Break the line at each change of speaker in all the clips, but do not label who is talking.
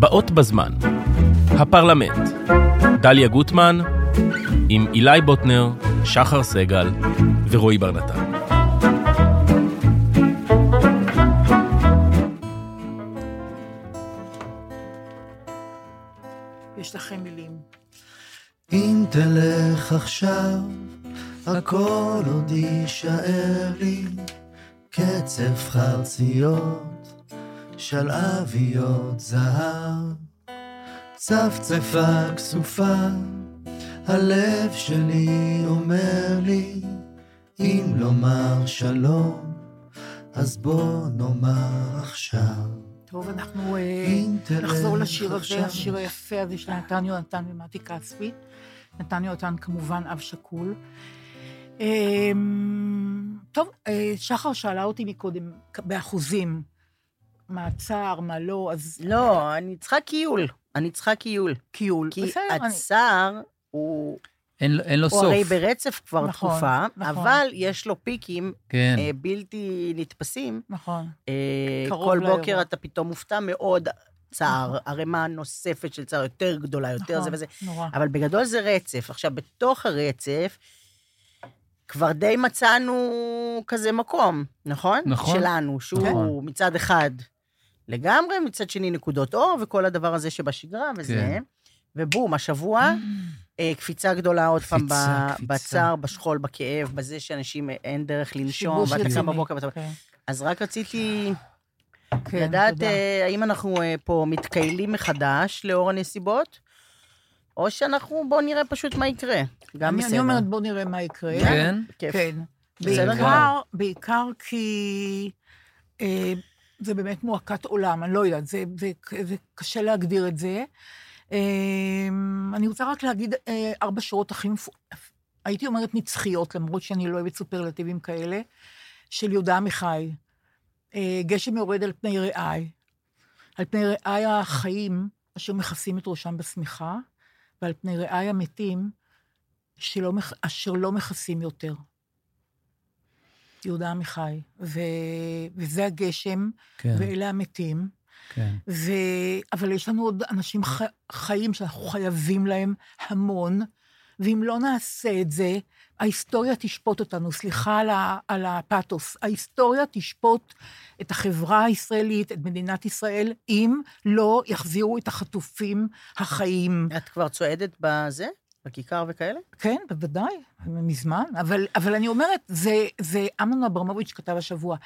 באות בזמן, הפרלמנט, דליה גוטמן, עם אילי בוטנר, שחר סגל ורועי בר נתן.
יש לכם מילים.
אם תלך עכשיו, הכל עוד יישאר לי, קצף חרציות, שלהביות זהב, צפצפה כסופה, הלב שלי אומר לי, אם לומר שלום, אז בוא נאמר עכשיו.
טוב, אנחנו אה, נחזור לשיר הזה. השיר היפה הזה של נתן יונתן ומתי כספי. נתן יונתן כמובן אב שכול. אמ, טוב, אה, שחר שאלה אותי מקודם, באחוזים, מה צער, מה לא, אז
לא, אני צריכה קיול. אני צריכה קיול.
קיול.
כי
בסדר,
הצער הוא...
אין, אין לו
הוא
סוף.
הרי ברצף כבר
נכון,
תקופה,
נכון.
אבל יש לו פיקים
כן.
אה, בלתי נתפסים.
נכון.
אה, כל
לאירוע.
בוקר אתה פתאום מופתע מאוד צער, ערימה נוספת של צער יותר גדולה, יותר
נכון,
זה וזה.
נורא.
אבל בגדול זה רצף. עכשיו, בתוך הרצף, כבר די מצאנו כזה מקום, נכון?
נכון.
שלנו, שהוא
נכון.
מצד אחד לגמרי, מצד שני נקודות אור, וכל הדבר הזה שבשגרה וזה.
כן.
ובום, השבוע, אה, קפיצה גדולה עוד פעם
קפיצה,
ב-
קפיצה.
בצער, בשכול, בכאב, בזה שאנשים אה, אין דרך לנשום, ואתה קם. בבוקר ואתה...
כן,
אז רק רציתי
כן,
לדעת
תודה.
אה, האם אנחנו פה מתקיילים מחדש לאור הנסיבות, או שאנחנו, בואו נראה פשוט מה יקרה. גם
אני-
בסדר.
אני אומרת, בואו נראה מה יקרה.
כן?
כן.
בסדר
בעיקר, בעיקר כי זה באמת מועקת עולם, אני לא יודעת, זה, זה, זה קשה להגדיר את זה. אה, אני רוצה רק להגיד אה, ארבע שורות הכי, מפו- הייתי אומרת נצחיות, למרות שאני לא אוהבת סופרלטיבים כאלה, של יהודה עמיחי. אה, גשם יורד על פני רעי, על פני רעי החיים, אשר מכסים את ראשם בשמיכה, ועל פני רעי המתים, שלא, אשר לא מכסים יותר. יהודה עמיחי, ו... וזה הגשם,
כן,
ואלה המתים.
כן.
ו... אבל יש לנו עוד אנשים ח... חיים שאנחנו חייבים להם המון, ואם לא נעשה את זה, ההיסטוריה תשפוט אותנו. סליחה על, ה... על הפתוס. ההיסטוריה תשפוט את החברה הישראלית, את מדינת ישראל, אם לא יחזירו את החטופים החיים.
את כבר צועדת בזה? בכיכר וכאלה?
כן, בוודאי, מזמן. אבל, אבל אני אומרת, זה, זה אמנון אברמוביץ' כתב השבוע.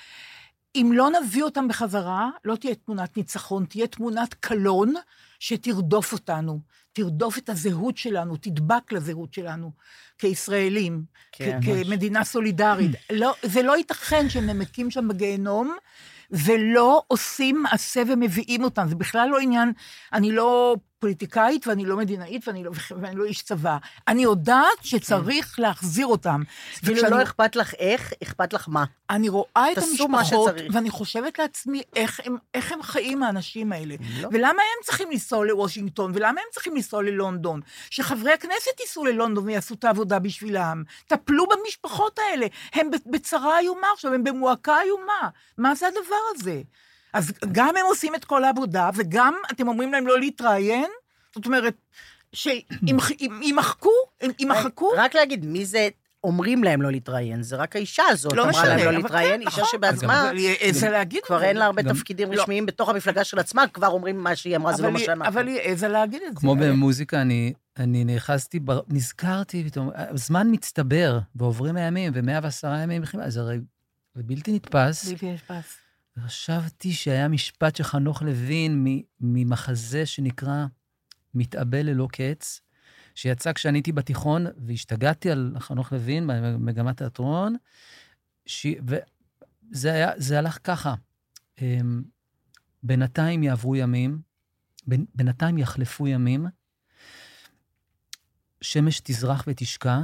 אם לא נביא אותם בחזרה, לא תהיה תמונת ניצחון, תהיה תמונת קלון שתרדוף אותנו, תרדוף את הזהות שלנו, תדבק לזהות שלנו כישראלים,
כן,
כ-. כמדינה סולידרית. לא, זה לא ייתכן שהם נמקים שם בגיהנום, ולא עושים מעשה ומביאים אותם. זה בכלל לא עניין, אני לא פוליטיקאית ואני לא מדינאית ואני לא, ואני לא איש צבא. אני יודעת שצריך להחזיר אותם. וכשאני-
לא אכפת לך איך, אכפת לך מה.
אני רואה את המשפחות. ואני חושבת לעצמי, איך הם, איך הם חיים, האנשים האלה?
לא.
ולמה הם צריכים לנסוע לוושינגטון, ולמה הם צריכים לנסוע ללונדון? שחברי הכנסת ייסעו ללונדון ויעשו את העבודה בשבילם. טפלו במשפחות האלה. הם בצרה איומה עכשיו, הם במועקה איומה. מה זה הדבר הזה? אז גם הם עושים את כל העבודה, וגם אתם אומרים להם לא להתראיין? זאת אומרת, שימחקו, יימחקו?
רק להגיד, מי זה אומרים להם לא להתראיין? זה רק האישה הזאת
לא
אמרה
משנה,
להם לא להתראיין,
כן,
אישה
נכון.
שבעצמה
העזה להגיד
כבר. אין לה הרבה
גם-
תפקידים
לא.
רשמיים בתוך המפלגה של עצמה, כבר אומרים מה שהיא אמרה, זה לא
אבל
מה שאנחנו.
אבל היא העזה להגיד את זה.
כמו במוזיקה, אני, אני נאחזתי, בר... נזכרתי פתאום, זמן מצטבר, ועוברים הימים, ומאה ועשרה ימים, זה הרי בלתי נתפס.
בלתי נתפס.
וחשבתי שהיה משפט של חנוך לוין ממחזה שנקרא מתאבל ללא קץ, שיצא כשאני הייתי בתיכון, והשתגעתי על חנוך לוין במגמת תיאטרון, ש... וזה היה, זה הלך ככה, אמ, בינתיים יעברו ימים, בין- בינתיים יחלפו ימים, שמש תזרח ותשקע,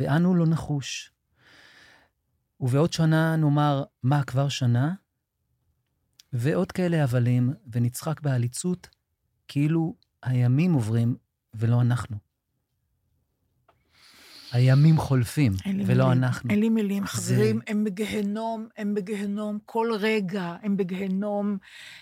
ואנו לא נחוש. ובעוד שנה נאמר, מה, כבר שנה? ועוד כאלה הבלים, ונצחק בעליצות, כאילו הימים עוברים ולא אנחנו. הימים חולפים, ולא
מילים.
אנחנו.
אין לי מילים,
זה-
חברים, הם בגיהנום, הם בגיהנום כל רגע, הם בגיהנום,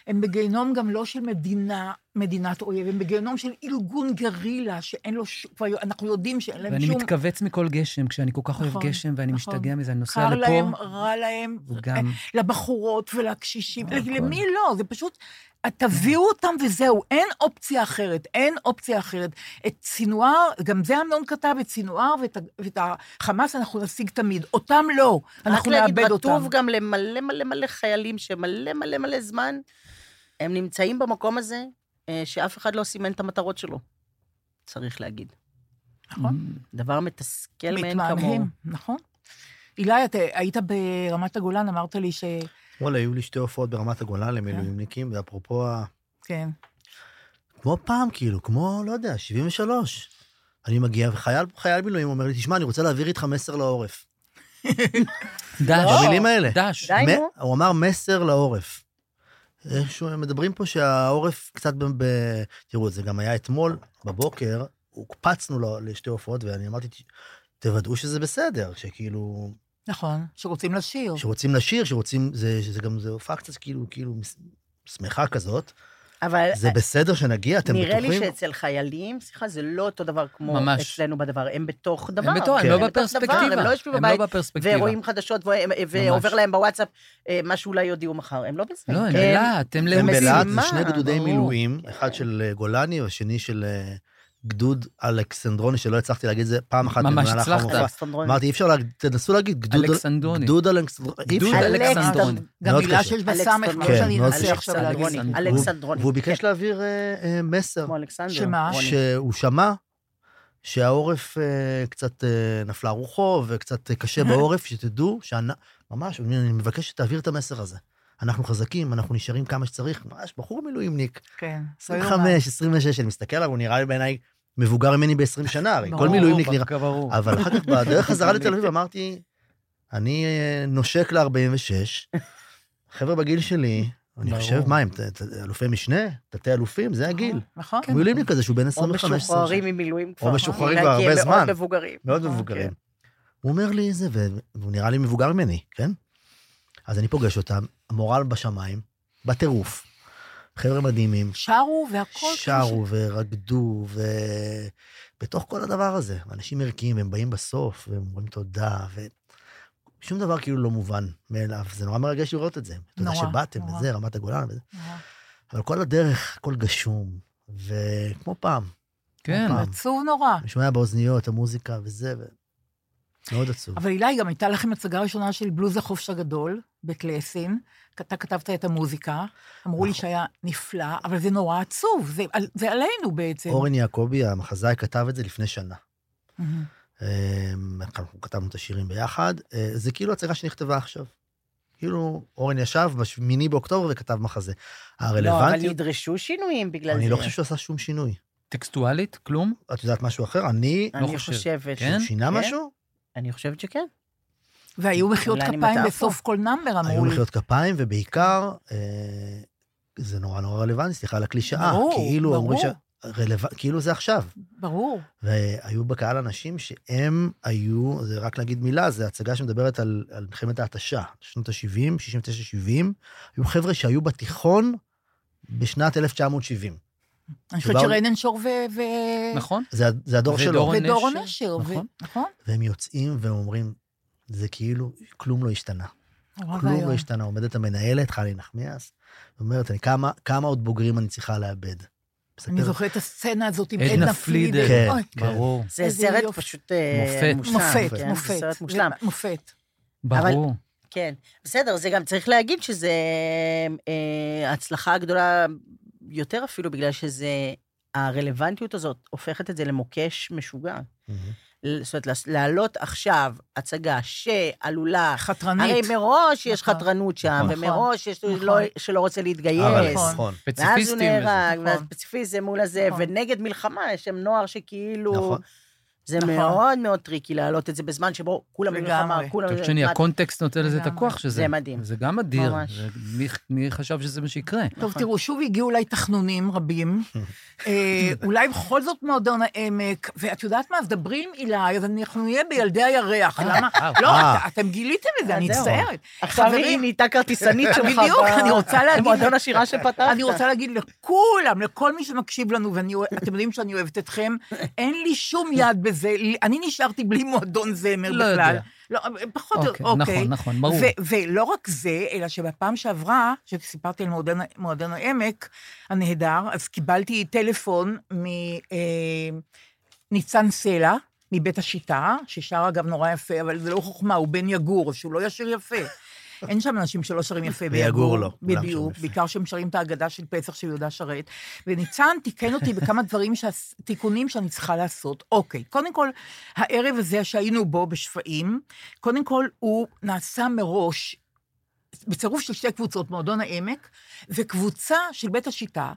הם בגיהנום גם לא של מדינה, מדינת אויב, הם בגיהנום של ארגון גרילה, שאין לו שום, כבר אנחנו יודעים שאין להם
ואני
שום...
מתכווץ מכל גשם, כשאני כל כך אוהב
נכון,
גשם, ואני
נכון.
משתגע מזה, אני נוסע
קר
לפה,
להם, רע להם,
וגם...
לבחורות ולקשישים,
הכל.
למי לא? זה פשוט, תביאו אותם וזהו, אין אופציה אחרת, אין אופציה אחרת. את סינואר, גם זה אמנון כתב, את סינואר ואת, ואת החמאס אנחנו נשיג תמיד, אותם לא, אנחנו
רק להגיד,
נאבד אותם.
רטוב גם למלא מלא מלא חיילים שמלא מלא מלא זמן, הם נמצאים במקום הזה, אה, שאף אחד לא סימן את המטרות שלו, צריך להגיד.
נכון.
דבר מתסכל מאין כמוהו.
מתמהמהים, נכון. אילי, אתה היית ברמת הגולן, אמרת לי ש...
וואלה, היו לי שתי הופעות ברמת הגולן למילואימניקים, ואפרופו ה...
כן.
כמו פעם, כאילו, כמו, לא יודע, 73. אני מגיע, וחייל חייל מילואים אומר לי, תשמע, אני רוצה להעביר איתך מסר לעורף.
דש,
במילים האלה.
דש.
די, נו.
הוא אמר מסר לעורף. איכשהו הם מדברים פה שהעורף קצת ב... ב- תראו, זה גם היה אתמול בבוקר, הוקפצנו לו לשתי הופעות, ואני אמרתי, תוודאו שזה בסדר, שכאילו,
נכון, שרוצים לשיר.
שרוצים לשיר, שרוצים, זה, זה גם, זה הופעה קצת כאילו, כאילו, שמחה כזאת.
אבל
זה בסדר שנגיע, אתם
נראה
בטוחים?
לי שאצל חיילים, סליחה, זה לא אותו דבר כמו
ממש.
אצלנו בדבר, הם בתוך דבר.
הם בתור, הם
כן.
לא
בתוך דבר,
בפרספקטיבה.
הם לא יושבים
הם
בבית
לא בפרספקטיבה.
ורואים חדשות ו- ועובר להם בוואטסאפ אה, מה שאולי יודיעו מחר, הם לא בזה.
לא, הם
הם-
בלהט, הם
הם
לאומיים.
בלהט, זה שני גדודי. מילואים, אחד של אה, גולני והשני של אה, גדוד אלכסנדרוני, שלא הצלחתי להגיד את זה פעם אחת
ממש הצלחת.
אמרתי, אי אפשר להגיד, תנסו להגיד גדוד
אלכסנדרוני.
גדוד אלכסנדרוני,
גדוד.
גם מילה
קשה.
שיש בה סמך,
אלכסנדרוני.
לא
כן,
שאני
מאוד
אנסה
קשה.
עכשיו להגיד.
אלכסנדרוני.
והוא-
אלכסנדרוני.
והוא ביקש
כן,
להעביר אה, אה, מסר,
כמו אלכסנדר.
שמה?
שהוא שמע שהעורף אה, קצת נפלה רוחו וקצת קשה בעורף, שתדעו, ממש, אני מבקש שתעביר את המסר הזה. אנחנו חזקים, אנחנו נשארים כמה שצריך, ממש בחור מילואימניק,
כן. לא יאומן.
25, 26, אני מסתכל עליו, הוא נראה לי בעיניי מבוגר ממני ב-20 שנה, הרי כל
ברור,
מילואימניק נראה...
ברור.
אבל אחר כך בדרך חזרה לתל אביב אמרתי, אני אה, נושק ל-46, חבר'ה בגיל שלי, אני
ברור.
חושב, מה הם, אלופי משנה, תתי אלופים, זה הגיל.
נכון.
מילואימניק כזה שהוא בן
או
25,
משוחררים ממילואים כבר.
משוחררים
כי
כבר
הם
הרבה זמן.
מאוד מבוגרים.
מאוד
נכון,
מבוגרים. הוא אומר לי זה, והוא נראה לי מבוגר ממני, כן? אז אני פוגש אותם, המורל בשמיים, בטירוף. חבר'ה מדהימים,
שרו והכל.
שרו ורקדו, ובתוך כל הדבר הזה, אנשים ערכיים, הם באים בסוף, והם אומרים תודה, ושום דבר כאילו לא מובן מאליו. זה נורא מרגש לראות את זה. תודה
נורא,
שבאתם,
נורא.
וזה, רמת הגולן, וזה.
נורא.
אבל כל הדרך, הכל גשום, וכמו פעם.
כן.
עצוב נורא.
אני שומע באוזניות, המוזיקה וזה, ו... מאוד עצוב.
אבל אילי, גם הייתה לכם הצגה ראשונה של בלוז החופש הגדול בקלסין. אתה כתבת את המוזיקה, אמרו לי
נכון.
שהיה נפלא, אבל זה נורא עצוב, זה, זה עלינו בעצם.
אורן יעקבי, המחזאי, כתב את זה לפני שנה. אמ, אנחנו כתבנו את השירים ביחד. אה, זה כאילו הצגה שנכתבה עכשיו. כאילו, אורן ישב בשמיני באוקטובר וכתב מחזה.
לא, אבל נדרשו שינויים בגלל זה.
אני לא חושב שהוא עשה שום שינוי.
טקסטואלית? כלום?
את יודעת משהו אחר? אני,
לא
אני
חושב.
חושבת.
כן?
שינה
כן?
משהו?
אני חושבת שכן.
והיו מחיאות כפיים בסוף כל נאמבר,
היו
אמרו לי.
מחיאות כפיים, ובעיקר, אה, זה נורא נורא רלוונטי, סליחה על הקלישאה.
ברור,
כאילו אומרים ש...
ברור.
רלו... כאילו זה עכשיו.
ברור.
והיו בקהל אנשים שהם היו, זה רק להגיד מילה, זו הצגה שמדברת על, על מלחמת ההתשה, שנות ה-70, 69-70, היו חבר'ה שהיו בתיכון בשנת 1970.
אני חושבת שריינן שור ו... ו-
נכון?
זה, זה הדור שלו.
ודורון נשר.
ו-
נכון.
נכון?
והם יוצאים ואומרים, זה כאילו, כלום לא השתנה. כלום. לא השתנה. עומדת המנהלת, חלי נחמיאס, ואומרת, אני, כמה, כמה עוד בוגרים אני צריכה לאבד?
אני זוכרת את הסצנה הזאת עם
עדנה פלידר.
כן.
אוי,
ברור.
זה סרט. פשוט אה,
מופת.
מושלם.
מופת,
כן,
מופת.
סרט מושלם.
מופת.
ברור.
כן, בסדר, זה גם צריך להגיד שזה אה, הצלחה גדולה יותר אפילו, בגלל שזה, הרלוונטיות הזאת הופכת את זה למוקש משוגע.
מהמם.
זאת אומרת, להעלות עכשיו הצגה שעלולה...
חתרנית.
הרי מראש יש
נכון.
חתרנות שם,
נכון.
ומראש יש
נכון.
לא, שלא רוצה להתגייס.
אבל
נכון.
נכון.
ואז הוא
פציפיסטים.
נהרג,
נכון.
והפציפיזם מול הזה,
נכון.
ונגד מלחמה, יש שם נוער שכאילו...
נכון.
זה
נכון.
מאוד מאוד טריקי להעלות את זה בזמן שבו כולם במלחמה. כולם...
מצד שני, הקונטקסט נותן לזה את. הכוח שזה.
זה מדהים.
זה גם אדיר.
ממש.
זה- מי- מי חשב שזה מה שיקרה?
טוב, תראו, שוב הגיעו אליי תחנונים רבים. אה, אולי בכל זאת מועדון העמק, ואת יודעת מה, אז דברי עם אילי, אז אנחנו נהיה בילדי הירח. למה?
אה,
לא,
אה.
את- אתם גיליתם את זה,
אה,
אני. מצטערת.
עכשיו היא
חברים,
נהייתה כרטיסנית שלך.
בדיוק, אני רוצה להגיד-
במועדון השירה שפתחת.
אני רוצה להגיד לכולם, לכל מי שמקשיב לנו, ואתם יודעים שאני אוהבת אתכם, אין לי שום יד בזה. אני נשארתי בלי מועדון זמר
לא
בכלל.
יודע.
לא, פחות,
אוקיי,
אוקיי.
נכון, נכון, ברור.
ו- ולא רק זה, אלא שבפעם שעברה, כשסיפרתי על מועדון, מועדון העמק הנהדר, אז קיבלתי טלפון מניצן סלע, מבית השיטה, ששר אגב נורא יפה, אבל זה לא חוכמה, הוא בן יגור, שהוא לא ישיר יפה. אין שם אנשים שלא שרים יפה
ביגור. לא,
בדיוק. בעיקר שהם שרים את ההגדה של פסח של יהודה שרת. וניצן תיקן אותי בכמה דברים, תיקונים שאני צריכה לעשות. אוקיי, קודם כל, הערב הזה שהיינו בו בשפיים, קודם כל הוא נעשה מראש בצירוף של שתי קבוצות, מועדון העמק, וקבוצה של בית השיטה,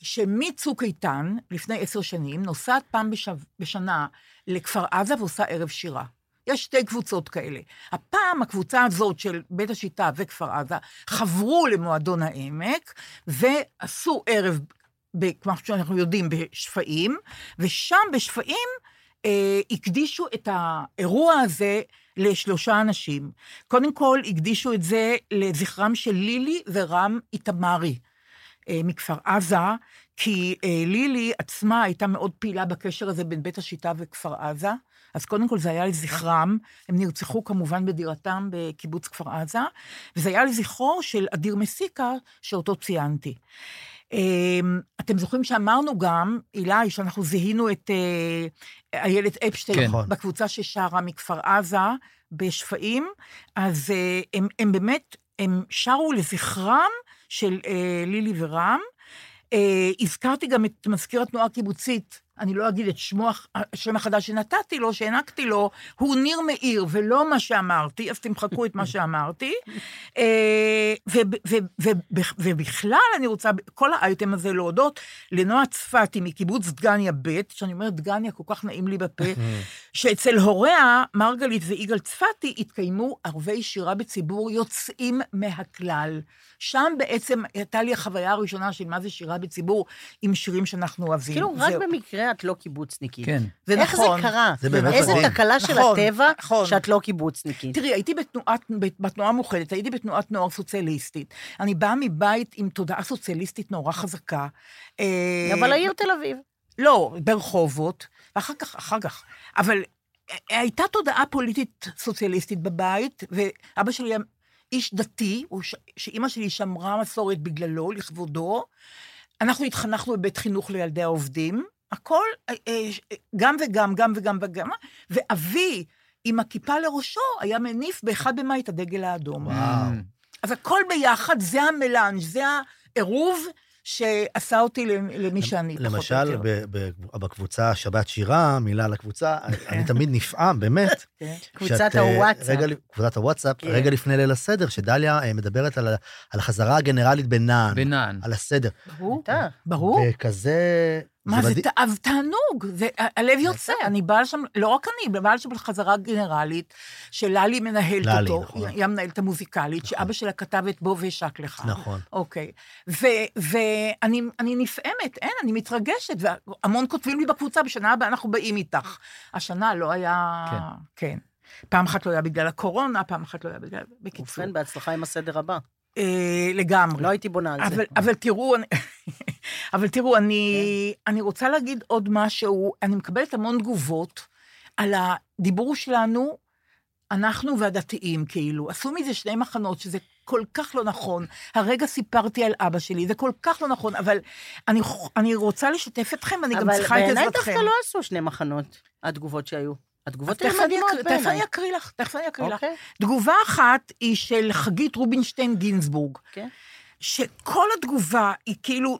שמצוק איתן, לפני עשר שנים, נוסעת פעם בשנה לכפר עזה ועושה ערב שירה. יש שתי קבוצות כאלה. הפעם הקבוצה הזאת של בית השיטה וכפר עזה חברו למועדון העמק ועשו ערב, כמו שאנחנו יודעים, בשפיים, ושם בשפיים אה, הקדישו את האירוע הזה לשלושה אנשים. קודם כל, הקדישו את זה לזכרם של לילי ורם איתמרי אה, מכפר עזה, כי אה, לילי עצמה הייתה מאוד פעילה בקשר הזה בין בית השיטה וכפר עזה. אז קודם כל זה היה לזכרם, הם נרצחו כמובן בדירתם בקיבוץ כפר עזה, וזה היה לזכרו של אדיר מסיקה, שאותו ציינתי. אמ, אתם זוכרים שאמרנו גם, אילי, שאנחנו זיהינו את אה, איילת אפשטיין
כן.
נכון.
בקבוצה ששרה מכפר עזה בשפיים, אז אה, הם, הם באמת, הם שרו לזכרם של אה, לילי ורם. הזכרתי גם את מזכיר התנועה הקיבוצית, אני לא אגיד את שמו, השם החדש שנתתי לו, שהענקתי לו, הוא ניר מאיר, ולא מה שאמרתי, אז תמחקו את מה שאמרתי. אה, וב- וב- וב- ובכלל, אני רוצה, כל האייטם הזה להודות לנועה צפתי מקיבוץ דגניה ב', שאני אומרת דגניה, כל כך נעים לי בפה, שאצל הוריה, מרגלית ויגאל צפתי, התקיימו ערבי שירה בציבור יוצאים מהכלל. שם בעצם הייתה לי החוויה הראשונה של מה זה שירה בציבור עם שירים שאנחנו אוהבים.
כאילו, רק. במקרה את לא קיבוצניקית.
כן.
זה
איך
נכון.
זה קרה?
זה באמת
איזה
מדהים.
תקלה של
נכון,
הטבע
נכון.
שאת לא קיבוצניקית.
תראי, הייתי בתנועת, בתנועה המאוחדת, הייתי בתנועת נוער סוציאליסטית. אני באה מבית עם תודעה סוציאליסטית נורא חזקה. אה,
אבל העיר תל אביב.
לא, ברחובות, ואחר כך, אחר כך. אבל הייתה תודעה פוליטית סוציאליסטית בבית, ואבא שלי היה איש דתי, ש- שאימא שלי שמרה מסורת בגללו, לכבודו. אנחנו התחנכנו בבית חינוך לילדי העובדים, הכל, אה, אה, גם וגם, גם וגם וגם, ואבי, עם הכיפה לראשו, היה מניף באחד במאי את הדגל האדום.
וואו.
אז הכל ביחד, זה המלאנג', זה העירוב שעשה אותי למי שאני, פחות או
למשל,
יותר.
ב- ב- בקבוצה שבת שירה, מילה לקבוצה, אני תמיד נפעם, באמת.
כן.
קבוצת
אה,
הוואטסאפ.
קבוצת הוואטסאפ,
כן.
רגע לפני ליל הסדר, שדליה אה, מדברת על החזרה הגנרלית בנען,
בנען.
על הסדר.
ברור. ברור.
וכזה...
מה זה. תאב תענוג, זה, הלב יוצא, אני באה לשם, לא רק אני, באה לשם לחזרה גנרלית, שללי מנהלת
ללי,
אותו,
נכון.
היא המנהלת המוזיקלית, שאבא שלה כתב את בוא ואשק לך.
נכון.
אוקיי. ואני אני נפעמת, אין, אני מתרגשת, והמון כותבים לי בקבוצה, בשנה הבאה אנחנו באים איתך. השנה לא היה... כן. פעם אחת לא היה בגלל הקורונה, פעם אחת לא היה בגלל... בקיצור.
ובכן, בהצלחה עם הסדר הבא.
אה, לגמרי.
לא הייתי בונה על זה.
אבל, אבל תראו, אני, אבל תראו, אני,
כן.
אני רוצה להגיד עוד משהו. אני מקבלת המון תגובות על הדיבור שלנו, אנחנו והדתיים, כאילו. עשו מזה שני מחנות, שזה כל כך לא נכון. הרגע סיפרתי על אבא שלי, זה כל כך לא נכון, אבל אני, אני רוצה לשתף אתכם, אני גם צריכה את
אבל
עזרתכם.
בעיניי דווקא לא עשו שני מחנות, התגובות שהיו. התגובות
אני
מדהימות
אקריא- תכף אני
בעיניי.
אקריא לך, תכף אני אקריא לך.
אוקיי.
תגובה אחת היא של חגית רובינשטיין גינזבורג.
כן.
שכל התגובה היא כאילו,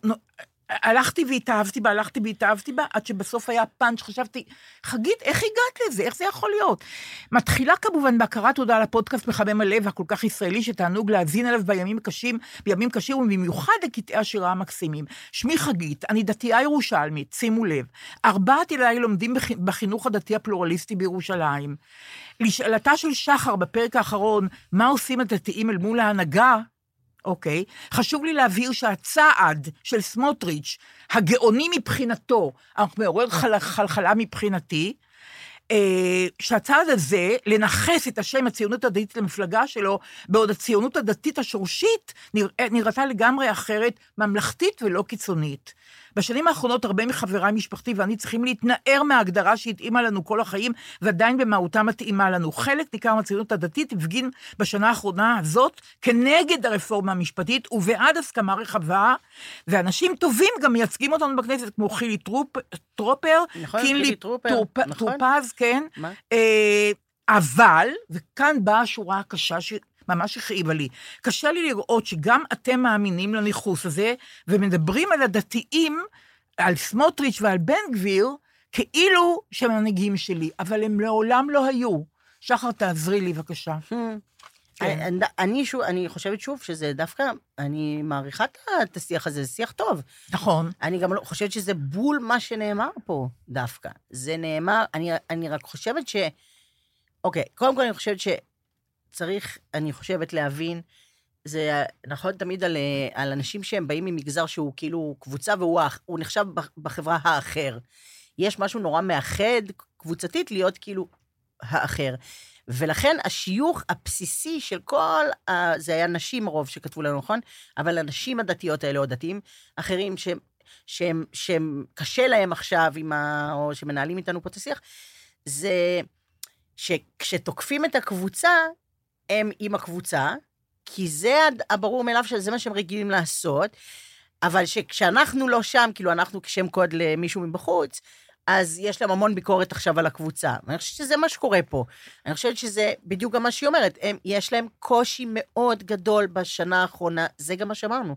הלכתי והתאהבתי בה, הלכתי והתאהבתי בה, עד שבסוף היה פאנץ', חשבתי, חגית, איך הגעת לזה? איך זה יכול להיות? מתחילה כמובן בהכרת תודה על הפודקאסט מחמם הלב הכל כך ישראלי, שתענוג להאזין עליו בימים קשים, בימים קשים ובמיוחד לקטעי השירה המקסימים. שמי חגית, אני דתייה ירושלמית, שימו לב. ארבעת ילדיי לומדים בחי- בחינוך הדתי הפלורליסטי בירושלים. לשאלתה של שחר בפרק האחרון, מה עושים הדתיים אל מול ההנהגה, אוקיי, חשוב לי להבהיר שהצעד של סמוטריץ', הגאוני מבחינתו, אך מעורר חל- חלחלה מבחינתי, אה, שהצעד הזה, לנכס את השם הציונות הדתית למפלגה שלו, בעוד הציונות הדתית השורשית נראה- נראתה לגמרי אחרת, ממלכתית ולא קיצונית. בשנים האחרונות הרבה מחבריי, משפחתי ואני צריכים להתנער מההגדרה שהתאימה לנו כל החיים, ועדיין במהותה מתאימה לנו. חלק ניכר מהציונות הדתית הפגין בשנה האחרונה הזאת כנגד הרפורמה המשפטית ובעד הסכמה רחבה, ואנשים טובים גם מייצגים אותנו בכנסת, כמו חילי טרופ, טרופר,
נכון, חילי טרופר,
טורפ-
נכון.
טורפז, כן.
מה?
אה, אבל, וכאן באה השורה הקשה שממש הכאיבה לי, קשה לי לראות שגם אתם מאמינים לניכוס הזה, ומדברים על הדתיים, על סמוטריץ' ועל בן גביר, כאילו שהם המנהיגים שלי, אבל הם לעולם לא היו. שחר, תעזרי לי, בבקשה. כן.
אני- אני שוב, אני חושבת שוב שזה דווקא, אני מעריכה את השיח הזה, זה שיח טוב.
נכון.
אני גם לא חושבת שזה בול מה שנאמר פה דווקא. זה נאמר, אני, אני רק חושבת ש... אוקיי, קודם כל אני חושבת שצריך, אני חושבת להבין, זה נכון תמיד על, אה, על אנשים שהם באים ממגזר שהוא כאילו קבוצה והוא נחשב בחברה האחר. יש משהו נורא מאחד קבוצתית להיות כאילו האחר. ולכן השיוך הבסיסי של כל, ה... זה היה נשים רוב שכתבו לנו, נכון? אבל הנשים הדתיות האלה, או דתיים אחרים, שהם, שהם, שהם קשה להם עכשיו, עם ה... או שמנהלים איתנו פה את השיח, זה שכשתוקפים את הקבוצה, הם עם הקבוצה, כי זה הברור מאליו שזה מה שהם רגילים לעשות, אבל שכשאנחנו לא שם, כאילו אנחנו כשם קוד למישהו מבחוץ, אז יש להם המון ביקורת עכשיו על הקבוצה. ואני חושבת שזה מה שקורה פה. אני חושבת שזה בדיוק גם מה שהיא אומרת. הם, יש להם קושי מאוד גדול בשנה האחרונה, זה גם מה שאמרנו,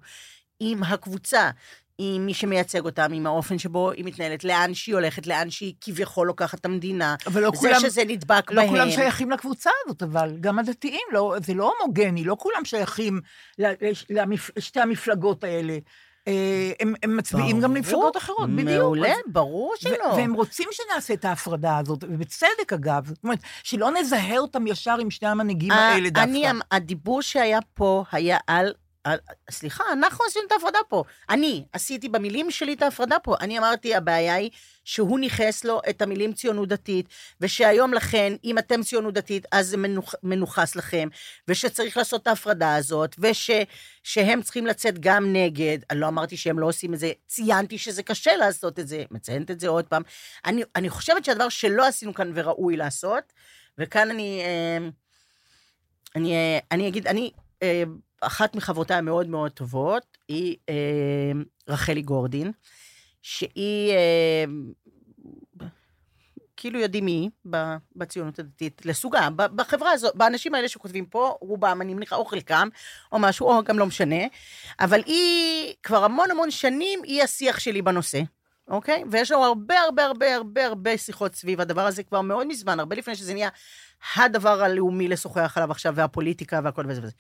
עם הקבוצה. עם מי שמייצג אותם, עם האופן שבו היא מתנהלת, לאן שהיא הולכת, לאן שהיא כביכול לוקחת את המדינה.
אבל לא
זה
כולם...
שזה נדבק
לא
בהם.
כולם שייכים לקבוצה הזאת, אבל גם הדתיים, לא, זה לא הומוגני, לא כולם שייכים לשתי המפלגות האלה. אה, הם, הם מצביעים גם
ברור,
למפלגות אחרות, בדיוק.
מעולה, ברור שלא.
והם רוצים שנעשה את ההפרדה הזאת, ובצדק אגב. זאת אומרת, שלא נזהה אותם ישר עם שני המנהיגים האלה דווקא.
אה, אני, הדיבור שהיה פה היה על... סליחה, אנחנו עשינו את ההפרדה פה. אני עשיתי במילים שלי את ההפרדה פה. אני אמרתי, הבעיה היא שהוא ניכס לו את המילים ציונות דתית, ושהיום לכן, אם אתם ציונות דתית, אז זה מנוח, מנוכס לכם, ושצריך לעשות את ההפרדה הזאת, ושהם צריכים לצאת גם נגד. אני לא אמרתי שהם לא עושים את זה, ציינתי שזה קשה לעשות את זה, מציינת את זה עוד פעם. אני, אני חושבת שהדבר שלא עשינו כאן וראוי לעשות, וכאן אני... אה, אני, אה, אני אגיד, אני, אה, אחת מחברותיי המאוד מאוד טובות, היא אה, רחלי גורדין, שהיא, אה, כאילו יודעים מי בציונות הדתית, לסוגה, בחברה הזאת, באנשים האלה שכותבים פה, רובם, אני מניחה, או חלקם, או משהו, או גם לא משנה, אבל היא כבר המון המון שנים, היא השיח שלי בנושא. אוקיי? ויש לנו הרבה הרבה הרבה הרבה הרבה שיחות סביב הדבר הזה כבר מאוד מזמן, הרבה לפני שזה נהיה הדבר הלאומי לשוחח עליו עכשיו, והפוליטיקה והכל וזה וזה.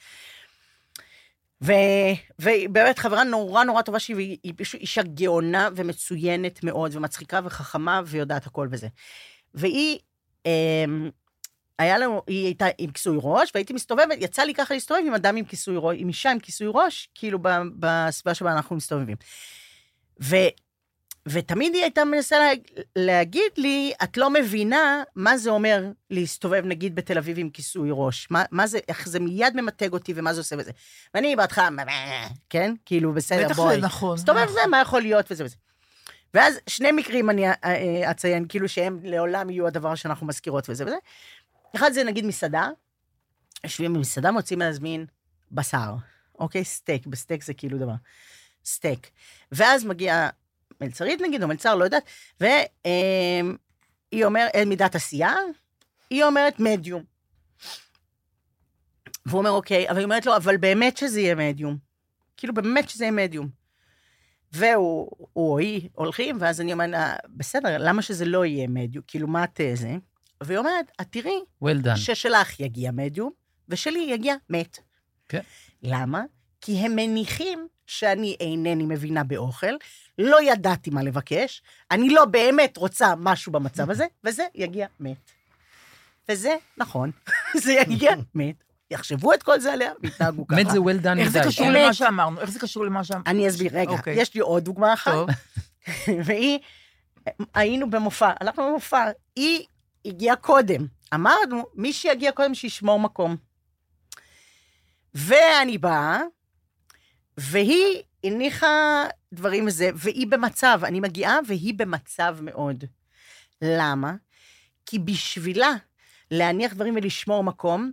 ו- והיא באמת חברה נורא נורא טובה שהיא היא פשוט אישה גאונה ומצוינת מאוד, ומצחיקה וחכמה, ויודעת הכל וזה. והיא, אמ, היה לנו, היא הייתה עם כיסוי ראש, והייתי מסתובבת, יצא לי ככה להסתובב עם אדם עם כיסוי ראש, עם אישה עם כיסוי ראש, כאילו בסביבה שבה אנחנו מסתובבים. ו... ותמיד היא הייתה מנסה לה, להגיד לי, את לא מבינה מה זה אומר להסתובב נגיד בתל אביב עם כיסוי ראש. מה, מה זה, איך זה מיד ממתג אותי ומה זה עושה וזה. ואני בהתחלה, כן? כאילו, בסדר,
בטח
בואי.
זה נכון.
מסתובב
נכון.
זה, מה יכול להיות וזה וזה. ואז שני מקרים אני אה, אה, אציין, כאילו שהם לעולם יהיו הדבר שאנחנו מזכירות וזה וזה. אחד זה נגיד מסעדה, יושבים במסעדה, רוצים להזמין בשר, אוקיי? סטייק, בסטייק זה כאילו דבר. סטייק. ואז מגיע מלצרית נגיד, או מלצר, לא יודעת, והיא אומרת, איזו מידת עשייה, היא אומרת מדיום. והוא אומר, אוקיי, אבל היא אומרת לו, אבל באמת שזה יהיה מדיום. כאילו, באמת שזה יהיה מדיום. והוא הוא או היא הולכים, ואז אני אומרת בסדר, למה שזה לא יהיה מדיום? כאילו, מה את זה? והיא אומרת, את תראי
well done.
ששלך יגיע מדיום, ושלי יגיע מת.
כן.
למה? כי הם מניחים שאני אינני מבינה באוכל, לא ידעתי מה לבקש, אני לא באמת רוצה משהו במצב הזה, וזה יגיע מת. וזה נכון, זה יגיע מת. יחשבו את כל זה עליה, ויתנהגו ככה.
מת זה well done
איך זה. קשור. למה שאמרנו? איך זה קשור למה שאמרנו?
אני אסביר, רגע,
אוקיי.
יש לי עוד דוגמה אחת.
טוב.
והיא, היינו במופע, הלכנו במופע, היא הגיעה קודם. אמרנו, מי שיגיע קודם שישמור מקום. ואני באה, והיא הניחה דברים וזה, והיא במצב, אני מגיעה והיא במצב מאוד. למה? כי בשבילה להניח דברים ולשמור מקום,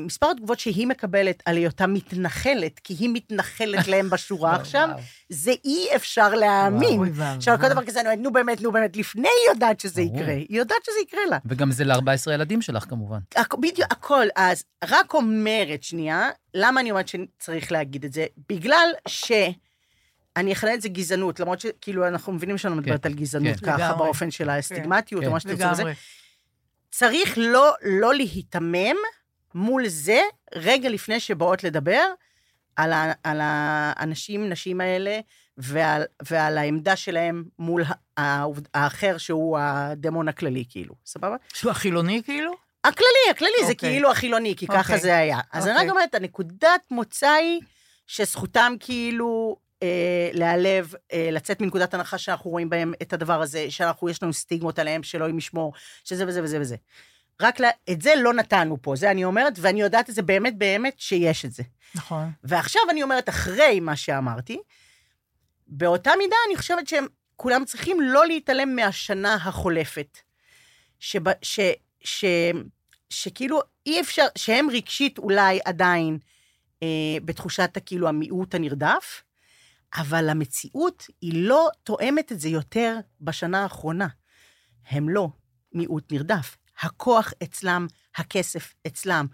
מספר התגובות שהיא מקבלת על היותה מתנחלת, כי היא מתנחלת להם בשורה עכשיו. זה אי אפשר להאמין. עכשיו, כל דבר כזה, אני אומרת, נו באמת, נו באמת, לפני היא יודעת שזה
ברור.
יקרה. היא יודעת שזה יקרה לה.
וגם זה ל-14 ילדים שלך, כמובן.
בדיוק, הכל. אז רק אומרת, שנייה, למה אני אומרת שצריך להגיד את זה? בגלל ש... אני אכנה את זה גזענות, למרות שכאילו אנחנו מבינים שאני מדברת על גזענות
כן.
ככה. באופן של
כן.
או מה שתרצו וזה. צריך לא, לא להיתמם מול זה רגע לפני שבאות לדבר על, ה, על האנשים, נשים האלה, ועל, ועל העמדה שלהם מול האחר שהוא הדמון הכללי, כאילו, סבבה?
שהוא החילוני כאילו?
הכללי, הכללי, זה
אוקיי.
כאילו החילוני, כי ככה
אוקיי.
זה היה. אז אני
אוקיי.
רק אומרת, הנקודת מוצא היא שזכותם כאילו להיעלב, אה, לצאת מנקודת הנחה שאנחנו רואים בהם את הדבר הזה, שאנחנו, יש לנו סטיגמות עליהם, שאלוהים ישמור, שזה וזה וזה וזה. רק לה, את זה לא נתנו פה, זה אני אומרת, ואני יודעת את זה באמת באמת שיש את זה.
נכון.
ועכשיו אני אומרת, אחרי מה שאמרתי, באותה מידה אני חושבת שהם כולם צריכים לא להתעלם מהשנה החולפת. שב, ש, ש, שכאילו אי אפשר, שהם רגשית אולי עדיין אה, בתחושת הכאילו המיעוט הנרדף, אבל המציאות היא לא תואמת את זה יותר בשנה האחרונה. הם לא מיעוט נרדף. הכוח אצלם, הכסף אצלם,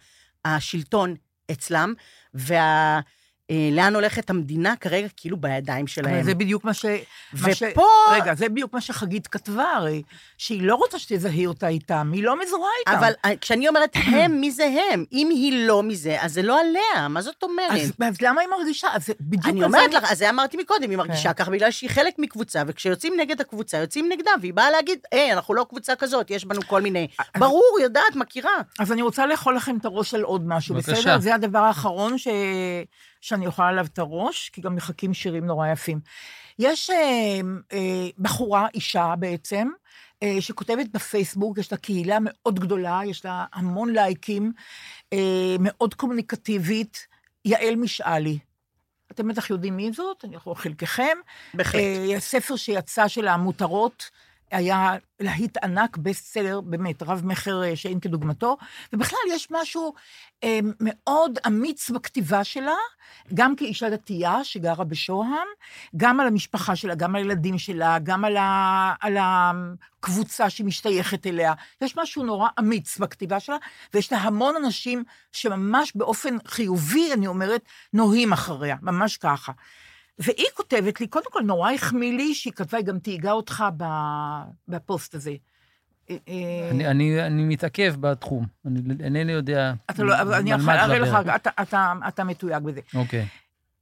השלטון אצלם, וה... אה, לאן הולכת המדינה כרגע כאילו בידיים שלהם.
אבל זה בדיוק מה ש... מה ש-
ופה...
רגע, זה בדיוק מה שחגית כתבה הרי, שהיא לא רוצה שתזהי אותה איתם, היא לא מזוהה איתם.
אבל אה, כשאני אומרת הם, מי זה הם? אם היא לא מזה, אז זה לא עליה, מה זאת אומרת?
אז, אז למה היא מרגישה? אז זה בדיוק...
אני אומרת לך, אז זה אמרתי מקודם, היא מרגישה
כן.
ככה בגלל שהיא חלק מקבוצה, וכשיוצאים נגד הקבוצה, יוצאים נגדה, והיא באה להגיד, היי, אנחנו לא קבוצה כזאת, יש בנו כל מיני... ברור, יודעת, מכירה.
אז אני רוצה לאכול לכם את הראש על עוד משהו,
בבקשה.
בסדר? זה הדבר האחרון ש... שאני אוכל עליו את הראש, כי גם מחכים שירים נורא יפים. יש אה, אה, בחורה, אישה בעצם, אה, שכותבת בפייסבוק, יש לה קהילה מאוד גדולה, יש לה המון לייקים, אה, מאוד קומוניקטיבית, יעל משאלי. אתם בטח יודעים מי זאת, אני יכול חלקכם.
בהחלט.
אה, ספר שיצא שלה, מותרות, היה להיט ענק, בסטסלר, באמת, רב-מכר אה, שאין כדוגמתו, ובכלל יש משהו אה, מאוד אמיץ בכתיבה שלה, גם כאישה דתייה שגרה בשוהם, גם על המשפחה שלה, גם על הילדים שלה, גם על, ה, על הקבוצה שהיא משתייכת אליה. יש משהו נורא אמיץ בכתיבה שלה, ויש לה המון אנשים שממש באופן חיובי, אני אומרת, נוהים אחריה, ממש ככה. והיא כותבת לי, קודם כל, נורא החמיא לי שהיא כתבה, היא גם תהיגה אותך בפוסט הזה. אה, אה,
אני, אני, אני מתעכב בתחום, אני אינני יודע
אתה לא, אבל אני
על מה
אראה לך,
לדבר.
אתה, אתה, אתה מתויג בזה.
אוקיי.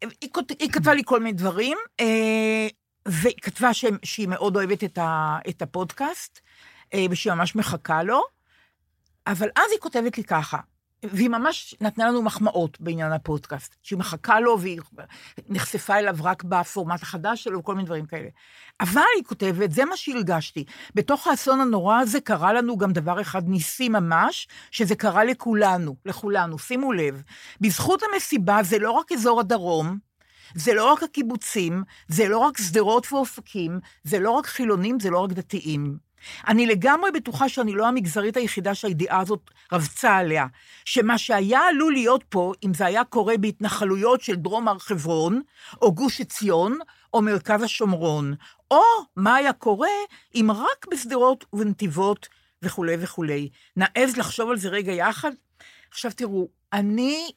היא, היא כתבה לי כל מיני דברים, אה, והיא כתבה ש, שהיא מאוד אוהבת את, ה, את הפודקאסט, ושהיא ממש מחכה לו, אבל אז היא כותבת לי ככה, והיא ממש נתנה לנו מחמאות בעניין הפודקאסט, שהיא מחכה לו והיא נחשפה אליו רק בפורמט החדש שלו וכל מיני דברים כאלה. אבל היא כותבת, זה מה שהרגשתי, בתוך האסון הנורא הזה קרה לנו גם דבר אחד ניסי ממש, שזה קרה לכולנו, לכולנו, שימו לב. בזכות המסיבה זה לא רק אזור הדרום, זה לא רק הקיבוצים, זה לא רק שדרות ואופקים, זה לא רק חילונים, זה לא רק דתיים. אני לגמרי בטוחה שאני לא המגזרית היחידה שהידיעה הזאת רבצה עליה, שמה שהיה עלול להיות פה, אם זה היה קורה בהתנחלויות של דרום הר חברון, או גוש עציון, או מרכז השומרון, או מה היה קורה אם רק בשדרות ובנתיבות וכולי וכולי. נעז לחשוב על זה רגע יחד? עכשיו תראו, אני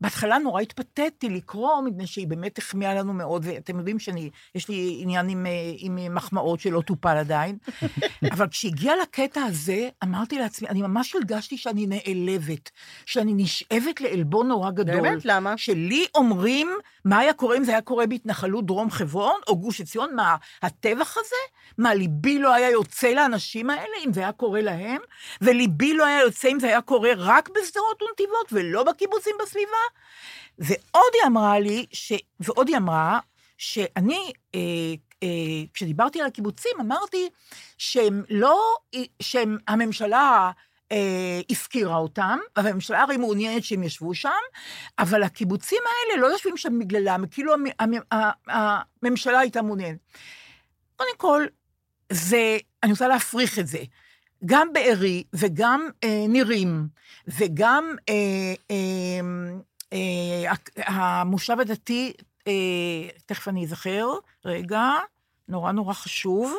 בהתחלה נורא התפתיתי לקרוא, מפני שהיא באמת החמיאה לנו מאוד, ואתם יודעים שאני, יש לי עניין עם, אה, עם מחמאות שלא טופל עדיין, אבל כשהגיע לקטע הזה, אמרתי לעצמי, אני ממש הרגשתי שאני נעלבת, שאני נשאבת לעלבון נורא גדול.
באמת? למה?
שלי אומרים, מה היה קורה אם זה היה קורה בהתנחלות דרום חברון או גוש עציון? מה, הטבח הזה? מה, ליבי לא היה יוצא לאנשים האלה אם זה היה קורה להם? וליבי לא היה יוצא אם זה היה קורה רק בשדרות ונתיבות ולא בקיבוצים בסביבה? ועוד היא אמרה לי, ש... ועוד היא אמרה, שאני, אה, אה, כשדיברתי על הקיבוצים, אמרתי שהם לא, שהממשלה אה, הפקירה אותם, והממשלה הרי מעוניינת שהם ישבו שם, אבל הקיבוצים האלה לא יושבים שם בגללם, כאילו המ, המ, הממשלה הייתה מעוניינת. קודם כל, זה, אני רוצה להפריך את זה. גם בארי וגם אה, נירים וגם אה, אה, אה, המושב הדתי, אה, תכף אני אזכר, רגע, נורא נורא חשוב,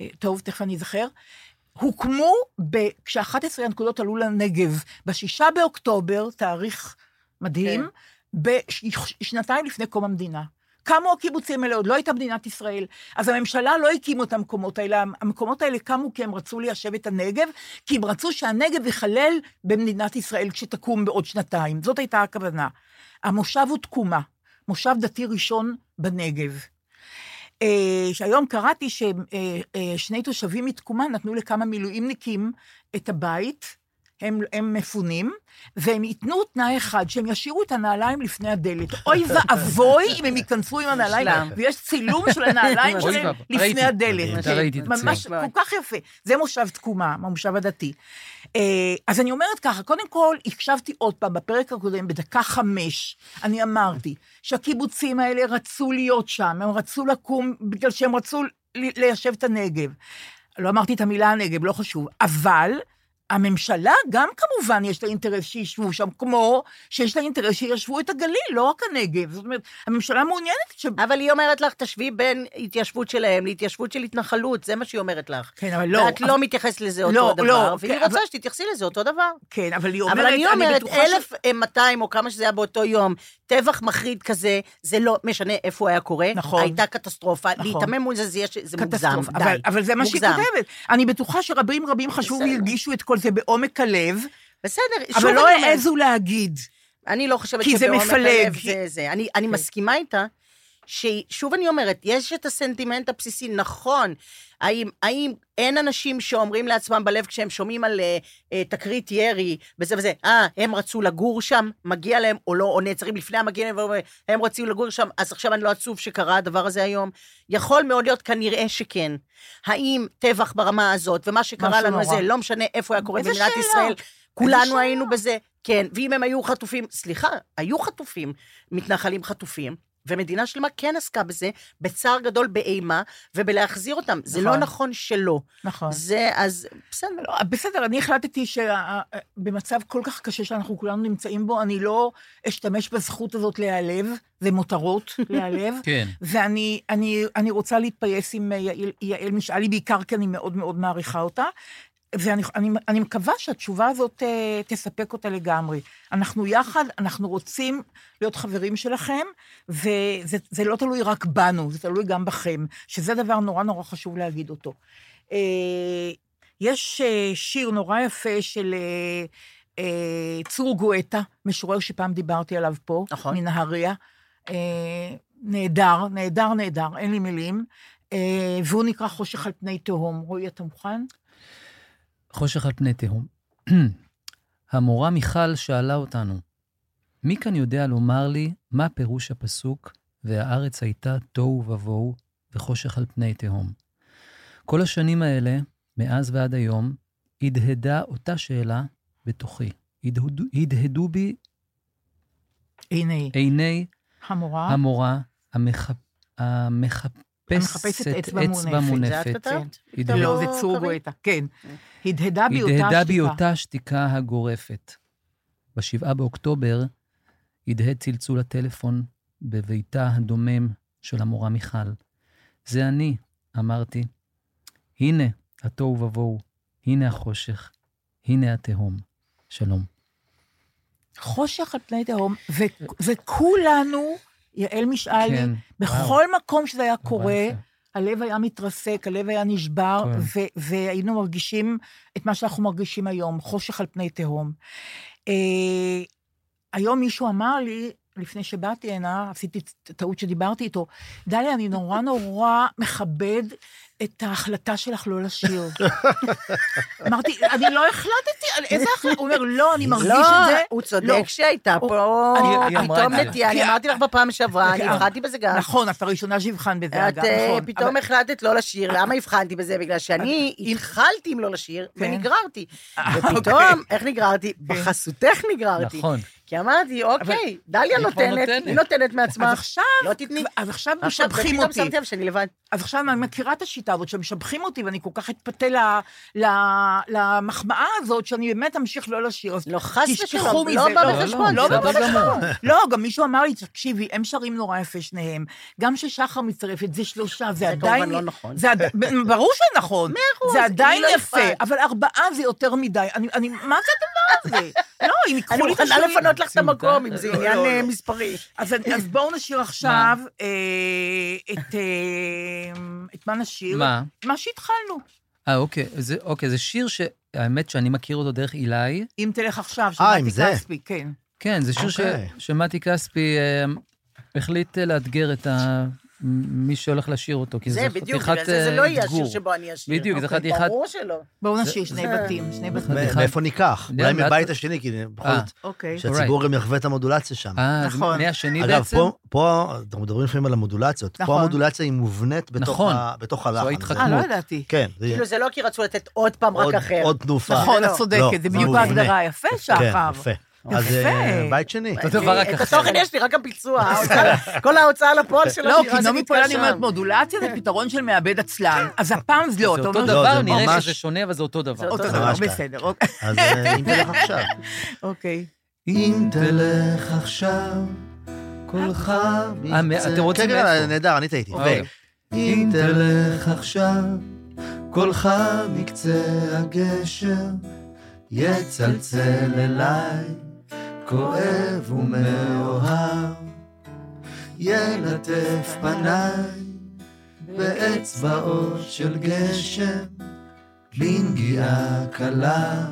אה, טוב, תכף אני אזכר, הוקמו ב- כש-11 הנקודות עלו לנגב, בשישה באוקטובר, תאריך מדהים, בשנתיים לפני קום המדינה. קמו הקיבוצים האלה, עוד לא הייתה מדינת ישראל. אז הממשלה לא הקימו את המקומות האלה, המקומות האלה קמו כי הם רצו ליישב את הנגב, כי הם רצו שהנגב ייכלל במדינת ישראל כשתקום בעוד שנתיים. זאת הייתה הכוונה. המושב הוא תקומה, מושב דתי ראשון בנגב. אה, שהיום קראתי ששני תושבים מתקומה נתנו לכמה מילואימניקים את הבית, הם, הם מפונים, והם ייתנו תנאי אחד, שהם ישאירו את הנעליים לפני הדלת. אוי ואבוי אם הם ייכנסו עם הנעליים. ויש צילום של הנעליים שלהם. לפני. הדלת. ממש. כל כך יפה. זה מושב תקומה, המושב הדתי. אה, אז אני אומרת ככה, קודם כל, הקשבתי עוד פעם, בפרק הקודם, בדקה חמש, אני אמרתי שהקיבוצים האלה רצו להיות שם, הם רצו לקום בגלל שהם רצו ליישב את הנגב. לא אמרתי את המילה הנגב, לא חשוב, אבל הממשלה גם כמובן יש לה אינטרס שישבו שם, כמו שיש לה אינטרס שישבו את הגליל, לא רק הנגב. זאת אומרת, הממשלה מעוניינת ש...
אבל היא אומרת לך, תשווי בין התיישבות שלהם להתיישבות של התנחלות, זה מה שהיא אומרת לך.
כן, אבל לא.
ואת
אבל-
לא מתייחסת לזה אותו
לא,
דבר,
לא,
והיא
כן,
רוצה
אבל-
שתתייחסי לזה אותו דבר.
כן, אבל היא אומרת,
אבל אני אומרת,
בטוחה ש-
1,200 או כמה שזה היה באותו יום, טבח מחריד כזה, זה לא משנה איפה הוא היה קורה.
נכון.
הייתה קטסטרופה.
נכון.
להיתמם מול זה, זה, זה מוגזם.
קטסטרופה.
די.
אבל, אבל זה מה שהיא. כותבת. אני בטוחה שרבים רבים חשבו. והרגישו את כל זה בעומק הלב,
בסדר, שוב
אבל
אני
לא
אומרת,
העזו להגיד.
אני לא חושבת שבעומק. הלב זה זה. אני, אני מסכימה איתה, ששוב אני אומרת, יש את הסנטימנט הבסיסי, נכון, האם, האם אין אנשים שאומרים לעצמם בלב כשהם שומעים על uh, uh, תקרית ירי וזה וזה, אה, הם רצו לגור שם, מגיע להם, או לא, או נעצרים לפני המגיע להם, הם רצו לגור שם, אז עכשיו אני לא עצוב שקרה הדבר הזה היום? יכול מאוד להיות, כנראה שכן. האם טבח ברמה הזאת, ומה שקרה לנו
נורא.
זה, לא משנה איפה היה קורה במדינת
שאלה?
ישראל, כולנו? היינו בזה, כן, ואם הם היו חטופים, סליחה, היו חטופים, מתנחלים חטופים, ומדינה שלמה כן עסקה בזה, בצער גדול, באימה, ובלהחזיר אותם. זה לא
נכון.
נכון שלא.
נכון.
זה, אז בסדר.
לא, בסדר, אני החלטתי שבמצב כל כך קשה שאנחנו כולנו נמצאים בו, אני לא אשתמש בזכות הזאת להיעלב, זה מותרות להיעלב.
כן.
ואני אני, אני רוצה להתפייס עם יעל, יעל משאלי, בעיקר כי אני מאוד מאוד מעריכה אותה. ואני אני, אני מקווה שהתשובה הזאת uh, תספק אותה לגמרי. אנחנו יחד, אנחנו רוצים להיות חברים שלכם, וזה זה לא תלוי רק בנו, זה תלוי גם בכם, שזה דבר נורא נורא חשוב להגיד אותו. Uh, יש uh, שיר נורא יפה של uh, uh, צור גואטה, משורר שפעם דיברתי עליו פה,
נכון.
מנהריה. Uh, נהדר, נהדר, נהדר, אין לי מילים. Uh, והוא נקרא חושך על פני תהום. רועי, אתה מוכן?
חושך על פני תהום. המורה מיכל שאלה אותנו, מי כאן יודע לומר לי מה פירוש הפסוק והארץ הייתה תוהו ובוהו וחושך על פני תהום? כל השנים האלה, מאז ועד היום, הדהדה אותה שאלה בתוכי. הדהדו, הדהדו בי
הנה,
עיני
המורה.
המורה המח... המחפשת
המחפשת אצבע מונפת. לא, זה צור? גואטה, כן. הדהדה בי אותה
הדהדה בי
שתיקה.
אותה שתיקה הגורפת. בשבעה באוקטובר הדהד צלצול הטלפון בביתה הדומם של המורה מיכל. זה אני, אמרתי. הנה התוהו ובוהו, הנה החושך, הנה התהום. שלום.
חושך על פני תהום, וכולנו, יעל משאלי,
כן,
בכל מקום שזה היה קורה. הלב היה מתרסק, הלב היה נשבר,
כן.
ו- והיינו מרגישים את מה שאנחנו מרגישים היום, חושך על פני תהום. אה, היום מישהו אמר לי, לפני שבאתי הנה, עשיתי טעות שדיברתי איתו, דליה, אני נורא נורא מכבד את ההחלטה שלך לא לשיר. אמרתי, אני לא החלטתי, על איזה החלטה? הוא אומר, לא, אני מרגיש
לא,
את זה.
הוא צודק
לא.
שהייתה פה פתאום
את.
נטייה, אני אמרתי לך בפעם שעברה, אני
כן.
הבחנתי בזה גם.
נכון, את הראשונה שיבחן בזה,
את
אגב,
אה,
נכון.
פתאום החלטת לא לשיר, למה הבחנתי בזה? בגלל שאני התחלתי עם לא לשיר,
כן.
ונגררתי.
אוקיי.
ופתאום, איך נגררתי? בחסותך נגררתי.
נכון.
כי אמרתי, אוקיי, דליה נותנת. היא נותנת
אז
מעצמה.
עכשיו,
לא תתני.
אז עכשיו
עכשיו,
משבחים אותי.
שמתי לב שאני לבד.
אז עכשיו אני מכירה את השיטה הזאת, שמשבחים אותי, ואני כל כך אתפתה ל- ל- למחמאה הזאת, שאני באמת אמשיך לא לשיר.
לא, חס ושלום. לא בא
לא,
בחשבון.
לא,
זה
לא בא
גמור.
בחשבון. לא, גם מישהו אמר לי, תקשיבי, הם שרים נורא יפה שניהם. גם ששחר מצטרפת, זה שלושה, זה
זה
עדיין...
כמובן לא נכון.
זה עד- ברור שנכון.
מאה אחוז,
זה עדיין
לא
יפה. אבל ארבעה זה יותר מדי. אני, אני, מה זה הדבר הזה? לא, אם ייקחו
אני
לי את
מוכנה
השירים...
לפנות לך את המקום, אם זה
לא,
עניין
לא,
אה,
לא.
מספרי.
אז, אני- אז בואו נשיר עכשיו אה, את, אה, את מה נשיר?
מה?
מה שהתחלנו.
אה, אוקיי. זה, אוקיי, זה שיר שהאמת שאני מכיר אותו דרך אילי.
אם תלך עכשיו,
אה,
שמעתי
זה?
כספי, כן.
כן, זה שיר
אוקיי.
ש- שמתי כספי אה, החליט אה, לאתגר את ה... מי שהולך לשיר אותו, כי
זה
זה
בדיוק,
חתיכת
בגלל זה זה
אה,
לא יהיה השיר
אתגור.
שבו אני אשיר.
בדיוק, זה
אוקיי,
חתיכת-
ברור שלא.
בואו נשיר שני בתים, שני בתים.
מאיפה ניקח? אולי מבית השני, כי בכל
אה.
זאת,
אוקיי.
שהציבור גם יחווה את המודולציה שם.
אה,
נכון.
מהשני
אגב,
בעצם?
פה, פה, אנחנו מדברים לפעמים על המודולציות.
נכון.
פה המודולציה היא מובנית בתוך
נכון.
ה- בתוך
זו
הלחן.
ההתחכמות.
אה, לא
זה-
ידעתי.
כן, זה
כאילו, זה לא כי רצו לתת עוד פעם רק אחר.
עוד תנופה.
נכון,
לא.
את צודקת,
לא,
זה
זה
בדיוק. ההגדרה. יפה,
כן,
שחר.
יפה. אז אה, בית שני.
את. התוכן יש לי, רק הביצוע. כל ההוצאה לפועל של
לא,
השירה
כי
זה
נעמי
נתקע
פולני אומרת. מודולציה זה פתרון של מעבד עצלן. אז הפעם זה לא,
זה אותו.
לא,
דבר,
זה
נראה שזה שונה, אבל זה אותו דבר.
זה אותו דבר.
בסדר, אוקיי.
אז אה, אם תלך עכשיו.
אוקיי.
אם תלך עכשיו, קולך
אה, מ- אתם רוצים
כן, כן? נהדר, אני טעיתי.
אוקיי.
אם תלך עכשיו, קולך מקצה הגשר, יצלצל אליי, כואב ומאוהב, ילטף פניי, באצבעות של גשם, בנגיעה קלה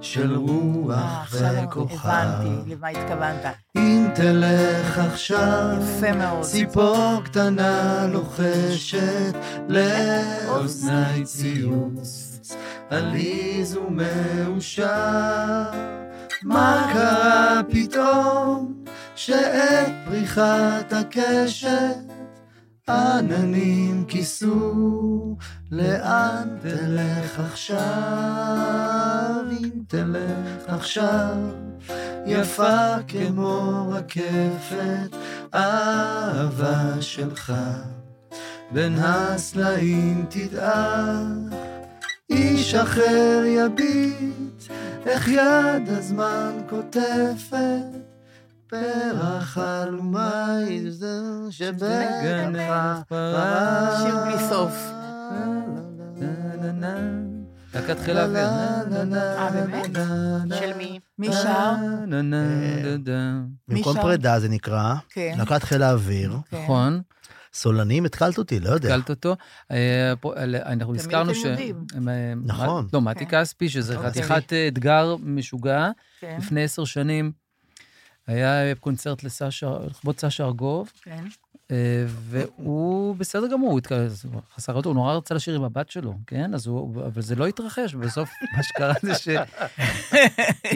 של רוח
אה,
וכוכב.
הבנתי למה התכוונת.
אם תלך עכשיו,
יפה מאוד.
ציפור קטנה לוחשת לאוזני ציוץ, עליז ומאושר. מה קרה פתאום שאת פריחת הקשת? עננים כיסו, לאן תלך עכשיו? אם תלך עכשיו, יפה כמו רקפת, אהבה שלך. בין הסלעים תדעך, איש אחר יביט, איך יד הזמן קוטפת, פרח אלומי זה שבגנך פרח.
שיר בלי סוף.
להקת חיל האוויר.
אה, באמת?
של מי?
מי שר?
במקום? פרידה זה נקרא,
כן.
להקת חיל האוויר,
כן.
נכון,
סולנים, התקלת אותי, לא יודע.
התקלת אותו. אה, פה, אל- אנחנו הזכרנו ש... אה,
נכון.
לא, מתי
כן.
כספי, שזה
אוקיי.
חתיכת אה, אתגר משוגע.
כן,
לפני עשר שנים היה קונצרט לסשה, לכבוד סשה ארגוב,
כן.
אה, והוא בסדר גמור, הוא התק- חסר אותו, הוא נורא רצה לשיר עם הבת שלו, כן? אז הוא, אבל זה לא התרחש, ובסוף מה שקרה זה שהיא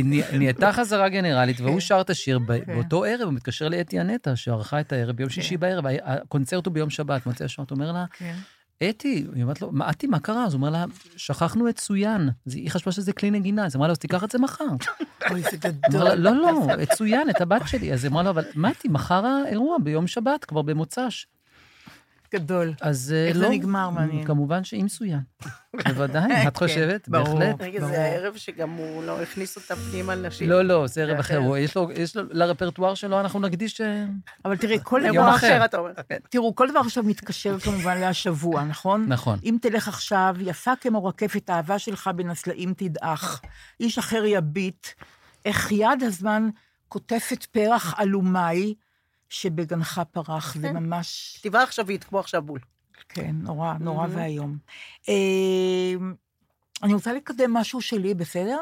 נהייתה חזרה גנרלית, והוא שר את השיר
כן.
באותו ערב, הוא מתקשר לאתי הנטע, שערכה את הערב ביום שישי בערב, ה- הקונצרט הוא ביום שבת, מוצא השעות, הוא אומר לה,
כן.
אתי, היא אומרת לו, מה, אתי, מה קרה? אז הוא אומר לה, שכחנו את צוין. אז היא חשבה שזה כלי נגינה, אז היא אמרה לו, אז תיקח את זה מחר.
אוי, זה גדול.
לא, לא, את צוין, את הבת שלי. אז היא אמרה לו, אבל מתי, מחר האירוע, ביום שבת, כבר במוצ"ש.
גדול.
אז אה,
איך
לא.
זה נגמר, מעניין.
כמובן שעם צוין. בוודאי, את
כן,
חושבת?
ברור.
בהחלט.
רגע,
ברור.
זה הערב שגם הוא לא הכניס אותה פנימה לשיר.
לא, לא, זה ערב אחר. יש לו, יש לו, לרפרטואר שלו אנחנו נקדיש... אה,
אבל תראי, כל דבר...
אחר.
אחר, אתה אומר.
תראו, כל דבר עכשיו מתקשר כמובן להשבוע, נכון?
נכון.
אם תלך עכשיו, יפה כמו רקפת האהבה שלך בין הסלעים תדעך. איש אחר יביט, איך יד הזמן קוטפת פרח אלומי שבגנך פרח. זה. ממש...
כתיבה עכשווית, כמו עכשיו בול.
כן, נורא, נורא. ואיום. אה, אני רוצה לקדם משהו שלי, בסדר?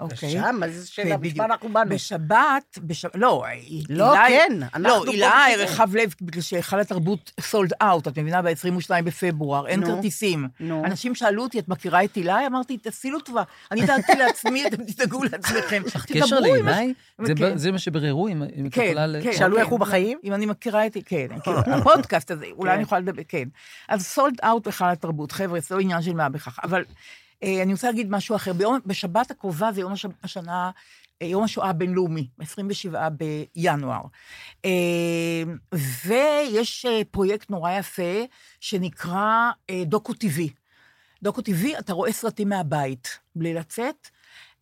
אוקיי.
שם, זה שאלה?
כן,
בשביל אנחנו באנו?
בשבת, בש... לא,
לא, כן, אנחנו
לא, הילה. רחב לב, בגלל שהיכל התרבות סולד אאוט, את מבינה? ב-22 בפברואר, אין. כרטיסים. אנשים שאלו אותי, את מכירה את הילה? אמרתי, תעשי טובה. אני דאגתי לעצמי, אתם תדאגו לעצמכם.
יש לך קשר זה
כן.
זה מה שבררו, אם את
כן,
יכולה...
כן.
שאלו
אוקיי.
איך הוא בחיים?
אם אני מכירה את... כן, כאילו, הפודקאסט הזה, אולי
כן.
אני יכולה לדבר, כן. אז סולד אאוט היכל התרבות, חבר'ה, זה לא עניין של מה בכך. אבל אני רוצה להגיד משהו אחר. ביום, בשבת הקרובה זה יום הש- השנה, אה, יום השואה הבינלאומי, 27 בינואר. אה, ויש אה, פרויקט נורא יפה שנקרא אה, דוקו טיווי. דוקו טיווי, אתה רואה סרטים מהבית, בלי לצאת.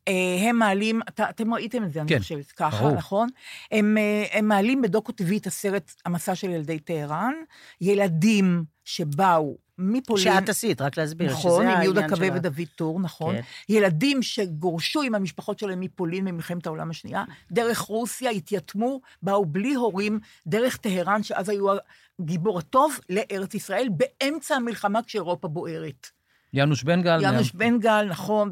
אה, הם מעלים, אתה, אתם ראיתם את זה, אני
כן,
חושבת, ככה,
ברור.
נכון? הם, אה, הם מעלים בדוקו טיווי את הסרט המסע של ילדי טהרן, ילדים שבאו מפולין.
שאת עשית, רק להסביר.
נכון,
שזה
עם יהודה
העניין
קווה
שלה.
ודוד טור, נכון.
כן.
ילדים שגורשו עם המשפחות שלהם מפולין במלחמת העולם השנייה, דרך רוסיה, התייתמו, באו בלי הורים, דרך טהרן, שאז היו הגיבור הטוב, לארץ ישראל, באמצע המלחמה כשאירופה בוערת.
יאנוש בן גל.
יאנוש בן גל, נכון,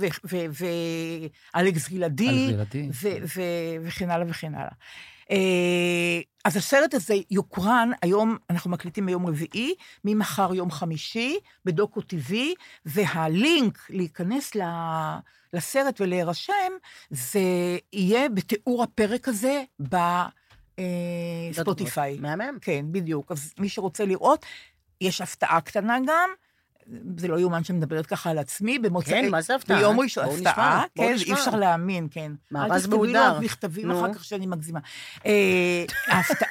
ואלכס גלעדי, ו- וכן הלאה וכן הלאה. אה, אז הסרט הזה יוקרן, היום, אנחנו מקליטים ביום רביעי, ממחר יום חמישי, בדוקו טבעי, והלינק להיכנס ל- לסרט ולהירשם, זה יהיה בתיאור הפרק הזה בספוטיפיי.
מהמם.
כן, בדיוק. אז מי שרוצה לראות, יש הפתעה קטנה גם. זה לא יאומן שמדברת ככה על עצמי, במוצאי...
כן, מה זה הפתעה?
ביום ראשון, הפתעה, כן,
נשמע.
אי אפשר להאמין, כן.
מארז
אל תכתבי
מהודר.
עוד מכתבים. אחר כך שאני מגזימה. אה,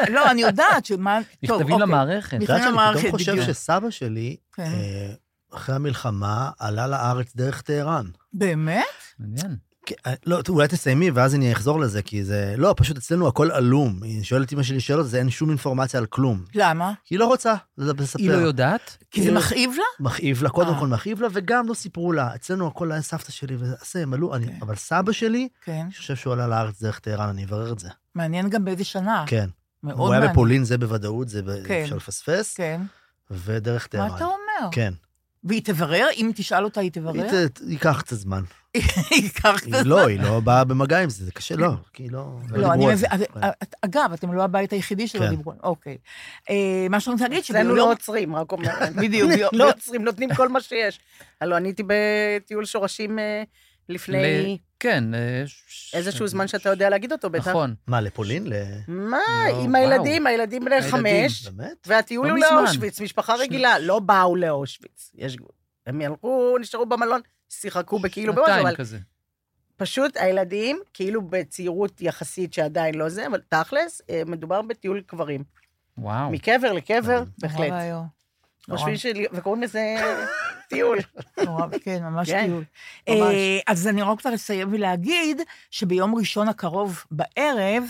לא, אני יודעת שמה... טוב,
מכתבים
אוקיי.
למערכת.
מכתבים
שאני
למערכת,
פתאום חושב
בדיוק.
שסבא שלי,
כן.
אה, אחרי המלחמה, עלה לארץ דרך טהרן.
באמת?
מעניין.
כן, אה, לא, אולי תסיימי, ואז אני אחזור לזה, כי זה... לא, פשוט אצלנו הכל עלום. היא שואלת אמא שלי שאלות, זה אין שום אינפורמציה על כלום.
למה?
כי היא לא רוצה לספר.
היא לא יודעת?
כי זה מכאיב לה?
מכאיב לה, קודם
אה.
כל מכאיב לה, וגם לא סיפרו לה. אצלנו הכל היה סבתא שלי, וזה, הם עלו, אני-
כן.
אבל סבא שלי,
כן.
אני חושב שהוא עלה לארץ דרך טהרן, אני אברר את זה.
מעניין גם באיזה שנה.
כן.
מאוד
הוא היה
מעניין.
בפולין, זה בוודאות, זה. אפשר לפספס,
כן.
ודרך טהרן.
מה אתה אומר?
כן.
והיא תברר? אם תשאל אותה, היא תברר?
היא ת- ייקח קצת זמן.
ייקח
היא לא, היא לא באה במגע עם זה, זה קשה, לא, כי לא...
לא, אני
דיברו על
מבין. אז- את- אגב, אתם לא הבית היחידי שלא
כן.
דיברו, אוקיי. אה, מה שאני רוצה להגיד,
אצלנו
שביום-
לא עוצרים, רק אומרת.
בדיוק, ביום-
לא עוצרים, נותנים כל מה שיש. הלוא אני הייתי בטיול שורשים אה, לפני
כן. אה, ש-
איזשהו זמן שאתה יודע להגיד אותו, בטח.
נכון.
מה, לפולין?
מה,
לא,
עם. הילדים, הילדים בני חמש,
באמת?
והטיול
לא
הוא. לאושוויץ, משפחה רגילה, לא באו לאושוויץ, יש גבול. הם ילכו, נשארו במלון, שיחקו בכאילו במשהו, אבל
כזה.
פשוט הילדים, כאילו בצעירות יחסית שעדיין לא זה, אבל תכלס, אה, מדובר בטיול קברים.
וואו.
מקבר לקבר, בהחלט. חושבים של... וקוראים לזה טיול.
נורא, כן, ממש
כן,
טיול. אה, אז אני רק רוצה לסיים ולהגיד שביום ראשון הקרוב בערב,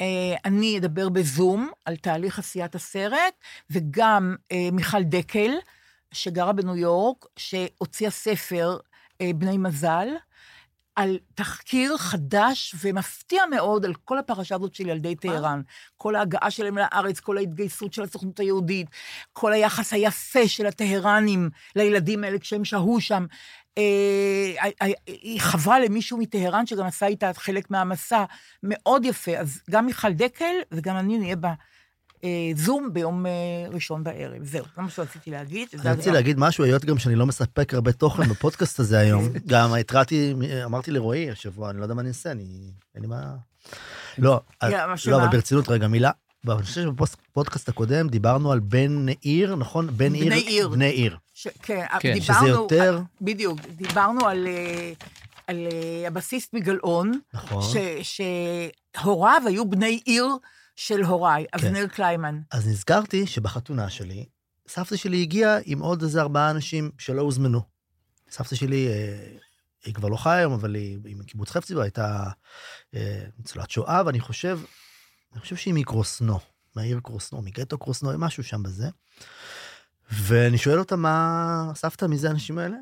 אה, אני אדבר בזום על תהליך עשיית הסרט, וגם אה, מיכל דקל, שגרה בניו יורק, שהוציאה ספר בני מזל, על תחקיר חדש ומפתיע מאוד על כל הפרשה הזאת של ילדי טהרן. כל ההגעה שלהם לארץ, כל ההתגייסות של הסוכנות היהודית, כל היחס היפה של הטהרנים לילדים האלה כשהם שהו שם. אה, אה, היא חברה למישהו מטהרן שגם עשה איתה חלק מהמסע, מאוד יפה. אז גם מיכל דקל וגם אני נהיה בזום ביום אה, ראשון בערב. זהו, זה מה שרציתי להגיד.
אני רציתי. להגיד משהו, היות גם שאני לא מספק הרבה תוכן בפודקאסט הזה היום. גם התרעתי, אמרתי לרועי השבוע, אני לא יודע מה אני אעשה, אני... אין לי מה... לא,
מה
לא? אבל ברצינות, רגע, מילה. אני חושב שבפודקאסט הקודם דיברנו על בן עיר, נכון? בן עיר.
בני עיר.
בני עיר.
כן,
כן,
דיברנו...
שזה יותר-
בדיוק, דיברנו על, אה, על אה, הבסיסט מגלאון,
נכון.
שהוריו היו בני עיר של הוריי,
כן.
אבנר קליימן.
אז נזכרתי שבחתונה שלי, סבתא שלי הגיעה עם עוד איזה ארבעה אנשים שלא הוזמנו. סבתא שלי, אה, היא כבר לא חיה היום, אבל היא היא מקיבוץ חפציבה, הייתה אה, ניצולת שואה, ואני חושב, אני חושב שהיא מקרוסנו, מהעיר קרוסנו, מגטו קרוסנו, משהו שם בזה. ואני שואל אותה, מה, סבתא, מי זה האנשים האלה?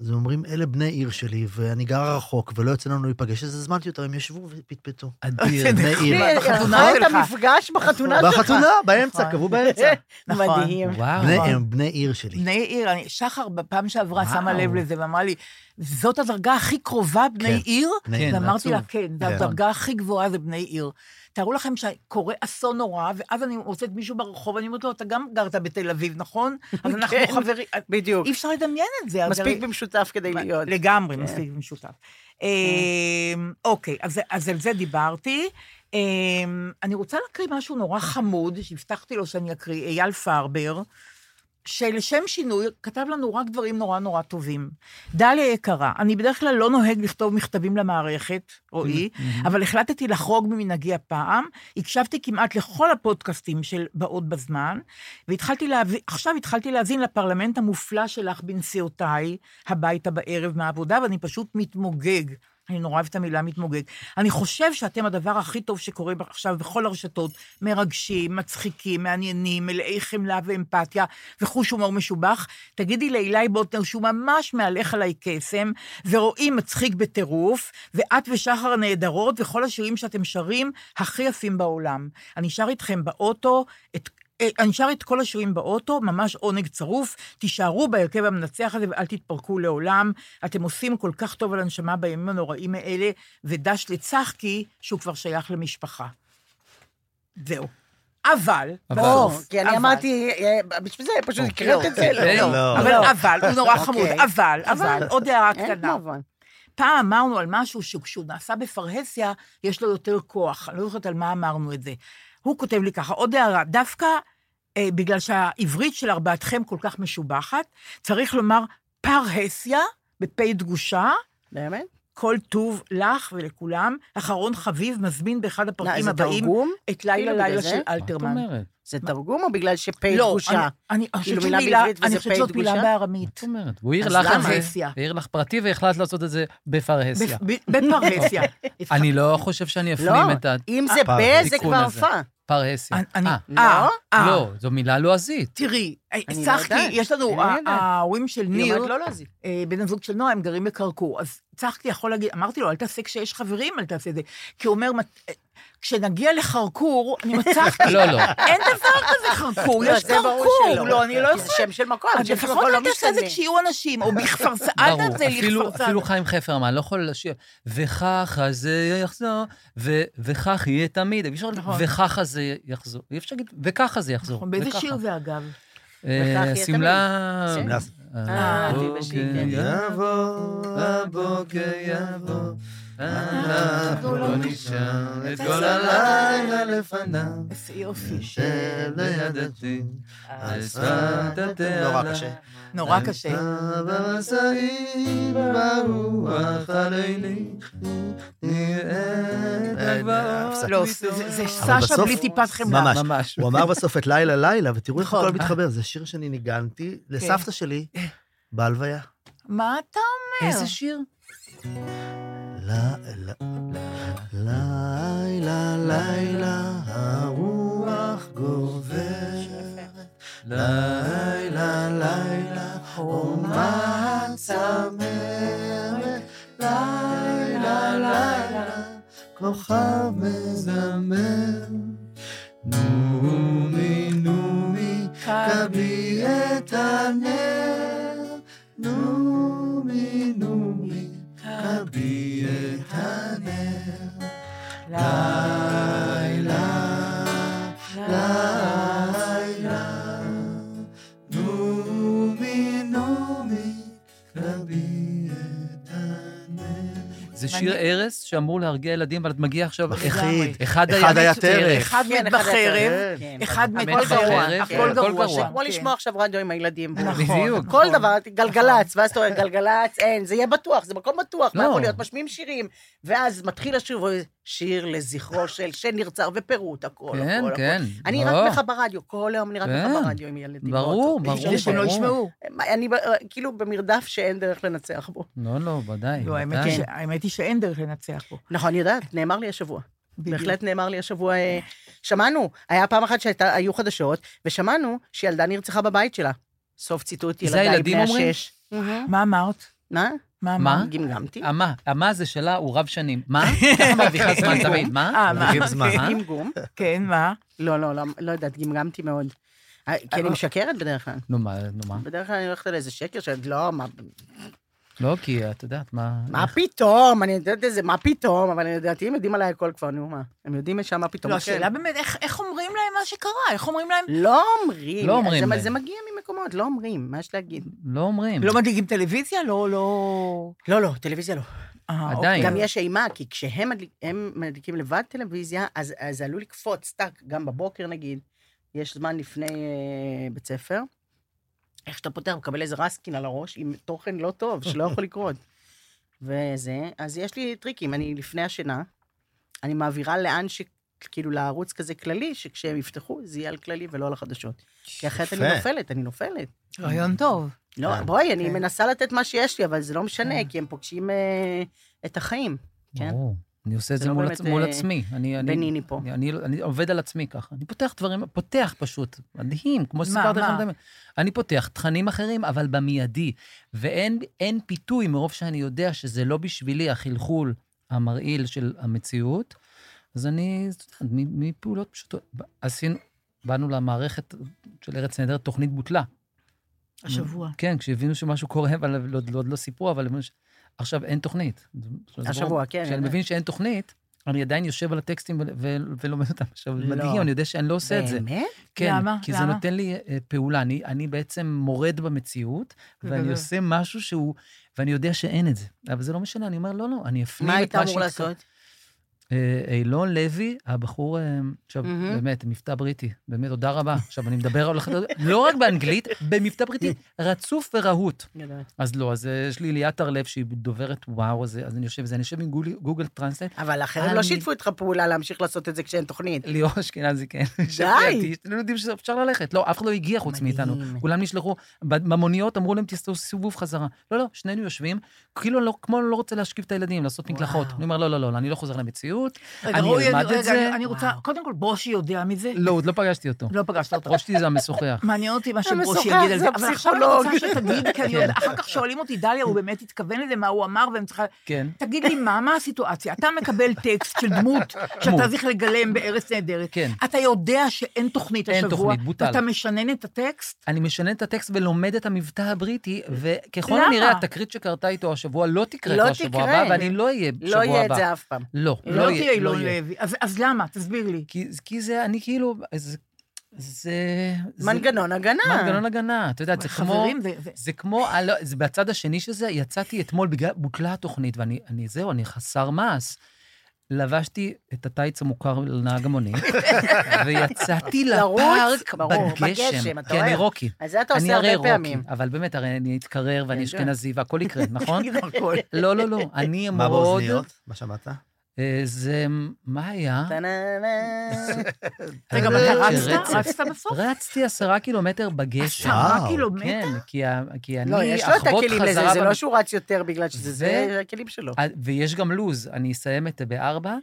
אז הם אומרים, אלה בני עיר שלי, ואני גר רחוק, ולא יוצא לנו להיפגש, אז הזמנתי אותם, הם ישבו ופטפטו.
אדיר.
בני עיר.
בחתונה
ערכו את
שלך.
המפגש בחתונה שלך.
בחתונה, באמצע,
נכון.
קבעו באמצע.
נכון.
מדהים.
הם בני עיר שלי.
בני עיר, אני, שחר בפעם שעברה. שמה לב לזה ואמרה לי, זאת הדרגה הכי קרובה בני
כן.
עיר?
כן.
ואמרתי לה. כן, זו
כן.
הדרגה הכי גבוהה זה בני עיר. תארו לכם שקורה אסון נורא, ואז אני מוצאת מישהו ברחוב, אני אומרת לו, אתה גם גרת בתל אביב, נכון? אז אנחנו
כן.
חברים,
בדיוק.
אי אפשר לדמיין את זה.
מספיק
הרי-
במשותף כדי להיות.
לגמרי,
כן.
מספיק במשותף. אמ, אוקיי, אז אז על זה דיברתי. אמ, אני רוצה להקריא משהו נורא חמוד, שהבטחתי לו שאני אקריא, אייל פרבר, שלשם שינוי כתב לנו רק דברים נורא נורא טובים. דליה יקרה, אני בדרך כלל לא נוהג לכתוב מכתבים למערכת, רועי, אבל החלטתי לחרוג ממנהגי הפעם, הקשבתי כמעט לכל הפודקאסטים של באות בזמן, והתחלתי להבין, עכשיו התחלתי להאזין לפרלמנט המופלא שלך בנסיעותיי הביתה בערב מהעבודה, ואני פשוט מתמוגג. אני נורא אוהבת את המילה מתמוגג. אני חושב שאתם הדבר הכי טוב שקורה עכשיו בכל הרשתות, מרגשים, מצחיקים, מעניינים, מלאי חמלה ואמפתיה וחוש הומור משובח. תגידי לאילי בוטנר שהוא ממש מהלך עליי קסם, ורועי מצחיק בטירוף, ואת ושחר נהדרות, וכל השירים שאתם שרים הכי יפים בעולם. אני שר איתכם באוטו, את אני שר את כל השירים באוטו, ממש עונג צרוף. תישארו בהרכב המנצח הזה ואל תתפרקו לעולם. אתם עושים כל כך טוב על הנשמה בימים הנוראים האלה, ודש לצחקי שהוא כבר שייך למשפחה. זהו. אבל.
או,
בסוף,
כי אני אמרתי, אה, בשביל זה, פשוט הקראת את זה.
לא.
לא.
לא.
אבל
לא.
אבל, הוא נורא
אוקיי.
חמוד, אבל, אבל, עוד הערה
אין
קטנה.
אבל.
פעם אמרנו על משהו שכשהוא נעשה בפרהסיה, יש לו יותר כוח. אני לא זוכרת על מה אמרנו את זה. הוא כותב לי ככה, עוד הערה, דווקא אה, בגלל שהעברית של ארבעתכם כל כך משובחת, צריך לומר פרהסיה, בפ' דגושה,
באמת?
כל טוב לך ולכולם. אחרון חביב מזמין באחד הפרקים הבאים
תרגום?
את לילה
כאילו
לילה? של
מה את
אלתרמן.
אומרת?
זה תרגום או בגלל שפ'
לא,
דגושה?
אני-
כאילו
חושבת
מילה
שמילה-
בעברית
אני
וזה
חושבת שזאת מילה
דגושה?
בארמית.
זאת אומרת, הוא העיר לך? את. העיר לך פרטי והחלטת לעשות את זה בפרהסיה.
בפרהסיה.
אני לא חושב שאני אפנים
לא,
את
אם זה ב, זה כבר
הזה.
הפה.
הפרהסיה.
אני-
אה,
אה, אה.
לא, זו מילה לועזית.
תראי,
אני לא
צחקי. יש לנו,
לא.
ההורים של
היא
ניר,
אומרת לא.
אה, בן הזוג של נועה, הם גרים בכרכור. אז צחקי יכול להגיד, אמרתי לו, אל תעשה כשיש חברים, אל תעשה את זה. כי הוא אומר, "מת- אה, כשנגיע לחרקור, אני מצחתי.
לא, לא.
אין דבר כזה חרקור,
לא,
יש
זה ברור
חרקור. לא, אני לא
כי זה. שם של מקום, שם של
לפחות
מקום לא
אל תעשה את זה
משנה.
כשיהיו אנשים, או בכפר סבא, אל תעשה לי לכפר סבא.
אפילו חיים חפר אמר, לא יכול לשיר, וככה זה יחזור, וכך יהיה תמיד,
נכון.
וככה זה יחזור, אי אפשר להגיד, וככה זה יחזור,
נכון, באיזה. שיר זה אגב?
אה, שמלה...
תמיד.
שמלה.
אה,
הבוקר
כן.
יבוא, הבוקר יבוא, אנחנו לא נשאר את כל הלילה לפניו.
איזה יופי.
יושב לידתי, על שפת התעלה.
נורא קשה.
נורא קשה.
במסעים ברוח הלילי, נראה את הגבעות.
לא, זה- סשה בלי טיפת חמלה.
ממש. הוא אמר בסוף את לילה לילה, ותראו איך
נכון.
הכל מתחבר. זה שיר שאני ניגנתי לסבתא שלי בהלוויה.
מה אתה אומר?
איזה שיר?
לילה, לילה, הרוח גוברת. לילה, לילה, חומה צמרת. לילה, לילה, כוכב מזמר. נומי, נומי, קבי את הנר. נומי, קבי את
שיר ארס שאמור להרגיע ילדים, אבל את מגיע עכשיו...
יחיד.
אחד
אחד היה טרף.
אחד
כן,
מת בחרב.
כן.
אחד מת
הכל
בחרב,
בחרב,
הכל
כן, הכל
גרוע.
כמו
כן.
לשמוע עכשיו רדיו עם הילדים.
נכון,
בדיוק.
כל
נכון.
דבר, גלגלצ, ואז אתה אומר, גלגלצ, אין, זה יהיה בטוח, זה מקום בטוח, מה
לא.
יכול להיות? משמיעים שירים, ואז מתחיל השיר, שיר לזכרו של שנרצח, ופירוט, הכל,
כן,
הכל,
כן.
הכל. אני
לא.
רק לך ברדיו, כל היום אני רק
כן.
ברדיו עם ילדים.
ברור. ברור,
כדי שהם לא. ישמעו.
אני ב- כאילו במרדף שאין דרך לנצח בו.
לא, לא, ודאי.
לא, האמת. היא שאין דרך לנצח פה.
נכון, אני יודעת, נאמר לי השבוע.
בדיוק.
בהחלט נאמר לי השבוע, אה, שמענו, היה פעם אחת שהיו חדשות, ושמענו שילדה נרצחה בבית שלה. סוף ציטוט,
זה
ילדיי
הילדים
בני
אומרים?
השש.
מה אמרת?
מה?
מה
מה?
גמגמתי.
המה, המה זה שלה, הוא רב שנים. מה? ככה מרוויחה זמן תמיד, מה?
אה, מה? כן.
אה?
גמגום.
כן, מה?
לא, לא, לא, לא יודעת, גמגמתי מאוד. אה, כי אני משקרת בדרך כלל.
נו מה, נו מה?
בדרך כלל אני הולכת על איזה שקר של לא, מה,
לא, כי את יודעת, מה...
מה פתאום, אני יודעת איזה, מה פתאום, אבל לדעתי הם יודעים עליי הכל כבר, נו מה. הם יודעים שם מה פתאום.
לא,
כן.
השאלה באמת, איך- איך אומרים להם מה שקרה? איך אומרים להם?
לא אומרים.
לא אומרים
זה-
להם.
זה מגיע ממקומות, לא אומרים, מה יש להגיד?
לא אומרים.
לא מדליקים טלוויזיה? לא, לא...
לא, לא, טלוויזיה לא.
אה,
עדיין.
גם יש אימה, כי כשהם מדליק, הם מדליקים לבד טלוויזיה, אז אז זה עלול לקפוץ, טאק, גם בבוקר נגיד, יש זמן לפני אה, בית ספר. איך שאתה פותח, מקבל איזה רסקין על הראש עם תוכן לא טוב, שלא יכול לקרות. וזה, אז יש לי טריקים, אני לפני השינה, אני מעבירה לאן ש... כאילו לערוץ כזה כללי, שכשהם יפתחו, זה יהיה על כללי ולא על החדשות. כי אחרת אני. נופלת, אני נופלת.
רעיון טוב.
לא,
כן.
בואי, אני
כן.
מנסה לתת מה שיש לי, אבל זה לא משנה,
כן.
כי הם פוגשים אה, את החיים. כן.
אני עושה את
זה
זה
לא
מול עצ- מול
אה,
עצמי. אני- אני-
בניני פה.
אני- אני אני עובד על עצמי ככה. אני פותח דברים, פותח פשוט. מדהים, כמו שסיפרתי? לכם. אני פותח תכנים אחרים, אבל במיידי. ואין אין פיתוי מרוב שאני יודע שזה לא בשבילי החלחול המרעיל של המציאות. אז אני, מפעולות פשוטות. עשינו, באנו למערכת של ארץ נהדרת, תוכנית בוטלה.
השבוע.
כן, כשהבינו שמשהו קורה, אבל עוד, עוד לא סיפרו, אבל עכשיו אין תוכנית. זה
השבוע,
ברור.
כן.
כשאני מבין שאין תוכנית, אני עדיין יושב על הטקסטים ולומד אותם. עכשיו, זה
לא.
מדהים, אני יודע שאני לא עושה את זה.
באמת?
כן,
למה?
כי זה
למה?
נותן לי אה, פעולה. אני, אני בעצם מורד במציאות, ואני עושה משהו שהוא, ואני יודע שאין את זה. אבל זה לא משנה, אני אומר, לא, לא, אני אפנים
מה
את
היית
מה
אמור
שהתק-
לעשות?
אה, אילון לוי, הבחור, אה, עכשיו,
מהמם.
באמת, מבטא בריטי, באמת, תודה רבה. עכשיו, אני מדבר על... לא רק באנגלית, במבטא בריטי רצוף ורהוט. אז לא, אז אה, יש לי ליאת הרלב, שהיא דוברת וואו, אז, אז אני יושב בזה, אני יושב עם Google, Google Translate,
אבל אחרים לא שיתפו איתך פעולה להמשיך לעשות את זה כשאין תוכנית.
ליאור אשכנזי, כן.
די.
אתם יודעים שאפשר ללכת. לא, אף אחד לא הגיע חוץ. מאיתנו. כולם נשלחו, במוניות אמרו להם, תעשו סיבוב חזרה. לא, לא, שנינו יושבים, כאילו לא, כמו לא רוצה להשכיב את הילדים, לעשות מקלחות. אני אומר, לא, לא, לא, אני לא חוזר למציאות.
רגע,
אני אלמד את
רגע,
זה.
אני- רוצה,
וואו.
קודם כל, ברושי יודע מזה.
לא, עוד לא פגשתי אותו.
לא פגשת אותו.
שלי זה המשוחח.
מעניין אותי מה שברושי יגיד על
זה
אבל עכשיו אני. רוצה שתגיד, כי אני
כן.
אחר כך שואלים אותי, דליה, הוא באמת התכוון לזה, מה הוא אמר, ואני צריכה...
כן.
תגיד לי, מה, מה הסיטואציה? אתה מקבל טקסט של דמות שאתה. צריך לגלם בארץ נהדרת.
כן.
אתה יודע שאין תוכנית
אין
השבוע.
תוכנית, בוטל.
אתה משנן את הטקסט?
אני משנה את הטקסט ולומד את המבטא הבריטי, וככל? הנראה התקרית שקרתה איתו השבוע לא תקרה
לא
כבר השבוע. הבא, ואני לא אהיה בשבוע
לא
הבא.
יהיה את זה אף פעם.
לא,
לא תהיה
לא
אילון
יהיה.
לוי. אז אז למה? תסביר לי.
כי, כי זה, אני כאילו, זה... זה-
מנגנון הגנה.
מנגנון הגנה. אתה יודע, זה כמו...
חברים, זה... זה-
זה כמו, אה, לא, זה בצד השני של זה, יצאתי אתמול, בגלל, בוטלה התוכנית, ואני, אני, זהו, אני חסר מעש. לבשתי את הטייץ המוכר לנהג המונית, ויצאתי לפארק
ברור,
בגשם.
בגשם, אתה
כי אני. רוקי.
אז זה אתה
אני
עושה הרבה
רוקי,
פעמים.
אבל באמת, הרי אני אתקרר ואני
אני יודע.
אשכנזי והכל יקרה, נכון? לא, לא, לא, אני
מה
מאוד...
באוזניות? מה שמעת?
אה, זה, מה היה?
רגע,
אה,
אבל אתה רצת? רצת בסוף?
רצתי עשרה קילומטר בגשם.
עשרה
וואו,
קילומטר?
כן, כי, ה- כי אני
לא, יש לו את
אחבוט
הכלים לזה,
חזרה
זה לא שהוא רץ יותר בגלל שזה, זה הכלים שלו.
אה, ויש גם לוז, אני אסיים את זה בארבע,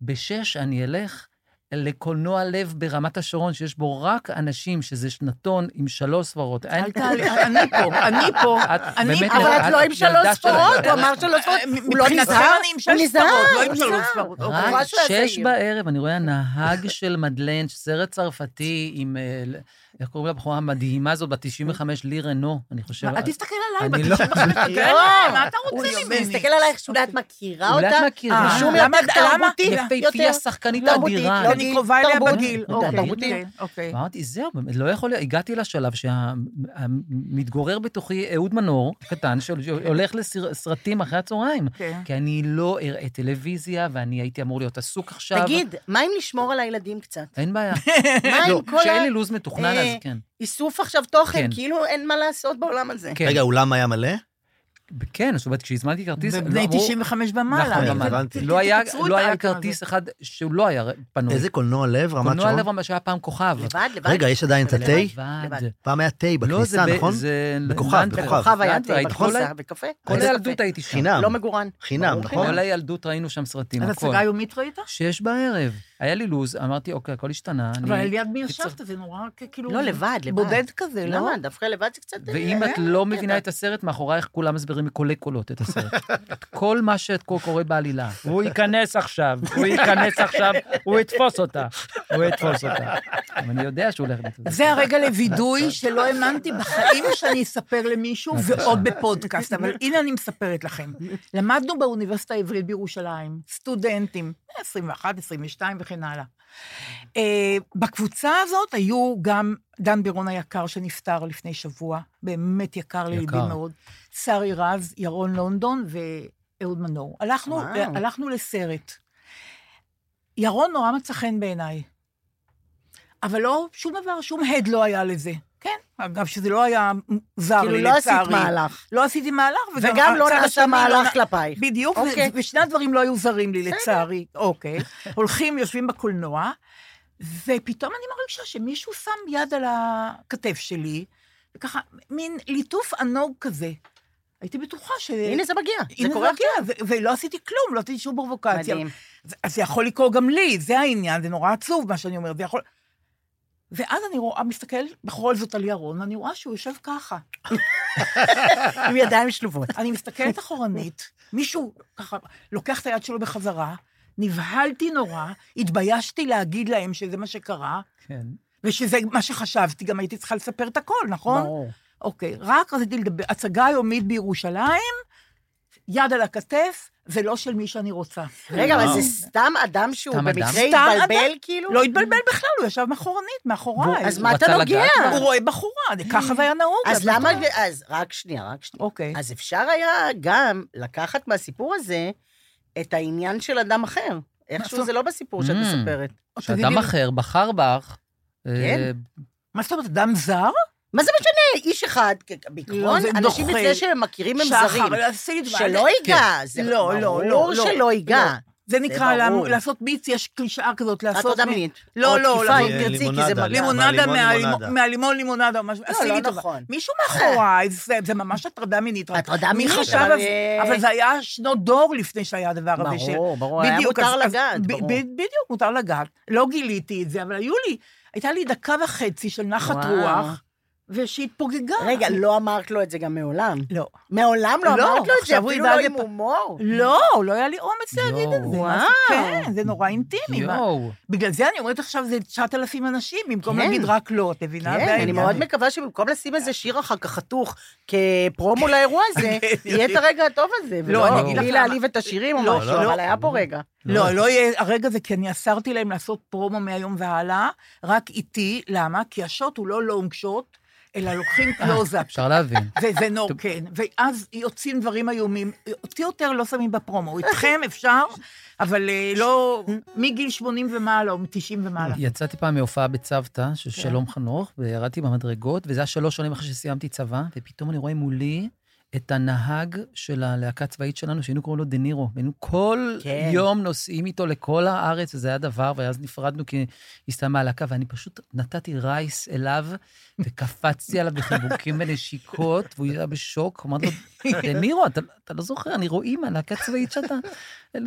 בשש אני אלך לקולנוע לב ברמת השרון, שיש בו רק אנשים, שזה שנתון עם שלוש סברות. אין-
אל תעלי, אני פה, אני פה.
את
אני
באמת
פה.
אבל
נראית-
את לא עם שלוש
של-
ספרות, הוא אמר שלוש ספרות. הוא לא נזהר?
אני עם שש
נזהר,
ספרות, לא עם שלוש. ספרות.
רק
לא
שש. בערב, אני רואה נהג של מדלן, סרט צרפתי עם, אה, איך קוראים לבחורה המדהימה הזאת, בת 95, לי רנו, אני חושב.
אל תסתכל עליי, בת
לא-
95, תסתכל
לא,
עליי, מה אתה
הוא
רוצה ממני?
מסתכל עלייך שאולי את מכירה
אולי את
אותה,
מכירה.
משום
למה-
יותר
למה?
תרבותית,
יפהפייה, שחקנית אדירה.
לא
אני קרובה אליה. בגיל.
לא,
אוקיי,
תרבותית.
אוקיי.
אמרתי, זהו, באמת, לא יכול להיות, הגעתי לשלב שהמתגורר בתוכי אהוד מנור, קטן, שהולך לסרטים אחרי הצהריים.
כן.
כי אני לא אראה טלוויזיה, ואני הייתי אמור להיות עסוק עכשיו.
תגיד, מה אם לשמור על הילדים קצת?
אין בעיה.
מה
לא,
עם כל
כשאין לי לו"ז מתוכנן, אז
אה,
כן.
האיסוף עכשיו תוכן?
כן.
כאילו אין מה לעשות בעולם הזה.
כן.
רגע, אולם היה מלא?
כן, זאת אומרת, כשהזמנתי כרטיס... אמרו-
95
נכון,
ומעלה.
נכון,
ת-
הבנתי.
לא היה-
את
לא. כרטיס אחד שהוא לא היה פנוי.
איזה קולנוע לב, רמת
קולנוע
שרון?
לב רמה שהיה פעם כוכב.
לבד, לבד.
רגע, יש עדיין את. התה?
לבד.
פעם היה תה
לא, זה
בכניסה, נכון?
זה...
בכוכב. בכוכב.
כוכב היה תה בכניסה
ה-
וקפה.
כל הילדות. הייתי שם.
חינם.
לא מגורן.
חינם, נכון?
כל הילדות ראינו שם סרטים,
אז
הכל.
הצגה יומית ראית?
שש בערב. היה לי לו"ז, אמרתי, אוקיי, הכל השתנה.
אבל
אני-
על יד מי
צריך-
ישבת? זה נורא כאילו...
לא, לבד, לבד.
בודד כזה, לא?
למה? דווקא לבד זה קצת...
ואם
אה,
את לא
כן,
מבינה
אתה-
את הסרט, מאחורייך כולם מסבירים מקולי קולות את הסרט. כל מה שקורה בעלילה. הוא ייכנס עכשיו, הוא ייכנס עכשיו, הוא יתפוס אותה. הוא יתפוס אותה. אני יודע שהוא הולך לתפוס.
זה הרגע לווידוי שלא האמנתי בחיים שאני אספר למישהו, ועוד בפודקאסט, אבל הנה אני מספרת לכם. למדנו באוניברסיטה העברית בירושלים, סטודנטים, 21, 22 וכן הלאה. אה, בקבוצה הזאת היו גם דן בירון היקר שנפטר לפני שבוע, באמת יקר לליבי. מאוד, שרי רז, ירון לונדון ואהוד מנור. הלכנו,
וואו.
הלכנו לסרט. ירון נורא מצא חן בעיניי. אבל לא, שום דבר, שום הד לא היה לזה. כן, אגב, שזה לא היה זר
כאילו
לי,
לא
לצערי.
עשית מהלך.
לא עשיתי מהלך,
וגם לא
הצד
נעשה
השני
מהלך
נ-
כלפייך.
בדיוק,
אוקיי.
ו- ושני הדברים לא היו זרים לי, לצערי. אוקיי. הולכים, יושבים בקולנוע, ופתאום אני מרגישה שמישהו שם יד על הכתף שלי, וככה, מין ליטוף ענוג כזה. הייתי בטוחה ש...
הנה זה מגיע, זה
הנה
קורה
מגיע, ו- ולא עשיתי כלום, לא עשיתי שום פרובוקציה.
מדהים.
זה- אז זה יכול לקרות גם לי, זה העניין, זה נורא עצוב מה שאני אומרת, זה יכול... ואז אני רואה, מסתכל בכל זאת על ירון, אני רואה שהוא יושב ככה.
עם ידיים שלובות.
אני מסתכלת אחורנית, מישהו ככה לוקח את היד שלו בחזרה, נבהלתי נורא, התביישתי להגיד להם שזה מה שקרה,
כן.
ושזה מה שחשבתי, גם הייתי צריכה לספר את הכל, נכון?
ברור.
אוקיי, רק רציתי לדבר, הצגה יומית בירושלים, יד על הכתף, ולא של מי שאני רוצה.
רגע, אבל. זה סתם אדם שהוא במקרה התבלבל. כאילו?
לא התבלבל בכלל, הוא ישב מאחורנית, מאחוריי.
אז מה אתה נוגע?
הוא רואה בחורה, ככה זה היה נהוג.
אז
מה
למה... אז רק שנייה, רק שנייה.
אוקיי.
אז אפשר היה גם לקחת מהסיפור הזה את העניין של אדם אחר. איכשהו זה לא בסיפור שאת
Mm.
מספרת.
תגידי
שאדם אחר בחר בך.
כן.
אה,
מה זאת אומרת, אדם זר?
מה זה משנה? איש אחד,
לא,
בעיקרון,
זה
אנשים. אצלם שהם מכירים הם
שחר,
זרים. שלא ייגע, זה
לא, לא, לא,
ברור
לא,
שלא ייגע.
לא. זה נקרא לעשות מיץ, יש קלישאה כזאת, לעשות...
הטרדה
מ-
מינית.
לא, לא, לא,
אם תרצי, כי זה
לימונדה, מהלימון לימונדה.
או משהו,
לא,
עשי
לא
לי טובה.
נכון.
מישהו מאחוריי, זה זה ממש הטרדה מינית.
הטרדה
מי
מינית,
חשב
אבל,
על זה?
אה,
אבל זה היה שנות דור לפני שהיה הדבר הזה. ש-
ברור, ברור, היה מותר לגעת, ברור.
בדיוק, מותר לגעת. לא גיליתי את זה, אבל היו לי, הייתה לי דקה וחצי של נחת. רוח, ושהתפוגגה.
רגע, לא אמרת לו את זה גם מעולם.
לא.
מעולם לא
לא,
אמרת לו את זה, אפילו לא עם הומור.
לא, לא היה לי אומץ להגיד את זה.
וואו.
כן, זה נורא אינטימי.
יואו.
בגלל זה אני אומרת עכשיו, זה 9,000 אנשים, במקום
כן.
להגיד רק לא, את מבינה?
כן, אני. מאוד מקווה שבמקום לשים איזה שיר אחר כך חתוך כפרומו לאירוע הזה, יהיה את הרגע הטוב הזה.
לא,
אני אגיד
בלי
לך
להעליב את השירים או
לא,
משהו,
לא.
אבל היה פה רגע.
לא, לא יהיה הרגע זה, כי אני אסרתי להם לעשות פרומו מהיום והלאה, רק איתי, למה? כי השוט הוא לא לונג שוט, אלא לוקחים קלוזאפ.
אפשר להבין.
וזה נור, כן. ואז יוצאים דברים איומים. אותי יותר לא שמים בפרומו. איתכם אפשר, אבל אה, לא... מגיל 80 ומעלה, או מ-90 ומעלה.
יצאתי פעם מהופעה בצוותא, של
כן.
שלום חנוך, וירדתי במדרגות, וזה היה שלוש שנים אחרי שסיימתי צבא, ופתאום אני רואה מולי את הנהג של הלהקה הצבאית שלנו, שהיינו קוראים לו דה נירו. והיינו כל
כן.
יום נוסעים איתו לכל הארץ, וזה היה דבר, ואז נפרדנו כי הסתיימה הלהקה, ואני פשוט נתתי רייס אליו, וקפצתי עליו בחיבוקים ונשיקות, והוא היה בשוק, אמרתי לו, דה נירו, אתה, אתה לא זוכר, אני רואה מהלהקה הצבאית שאתה,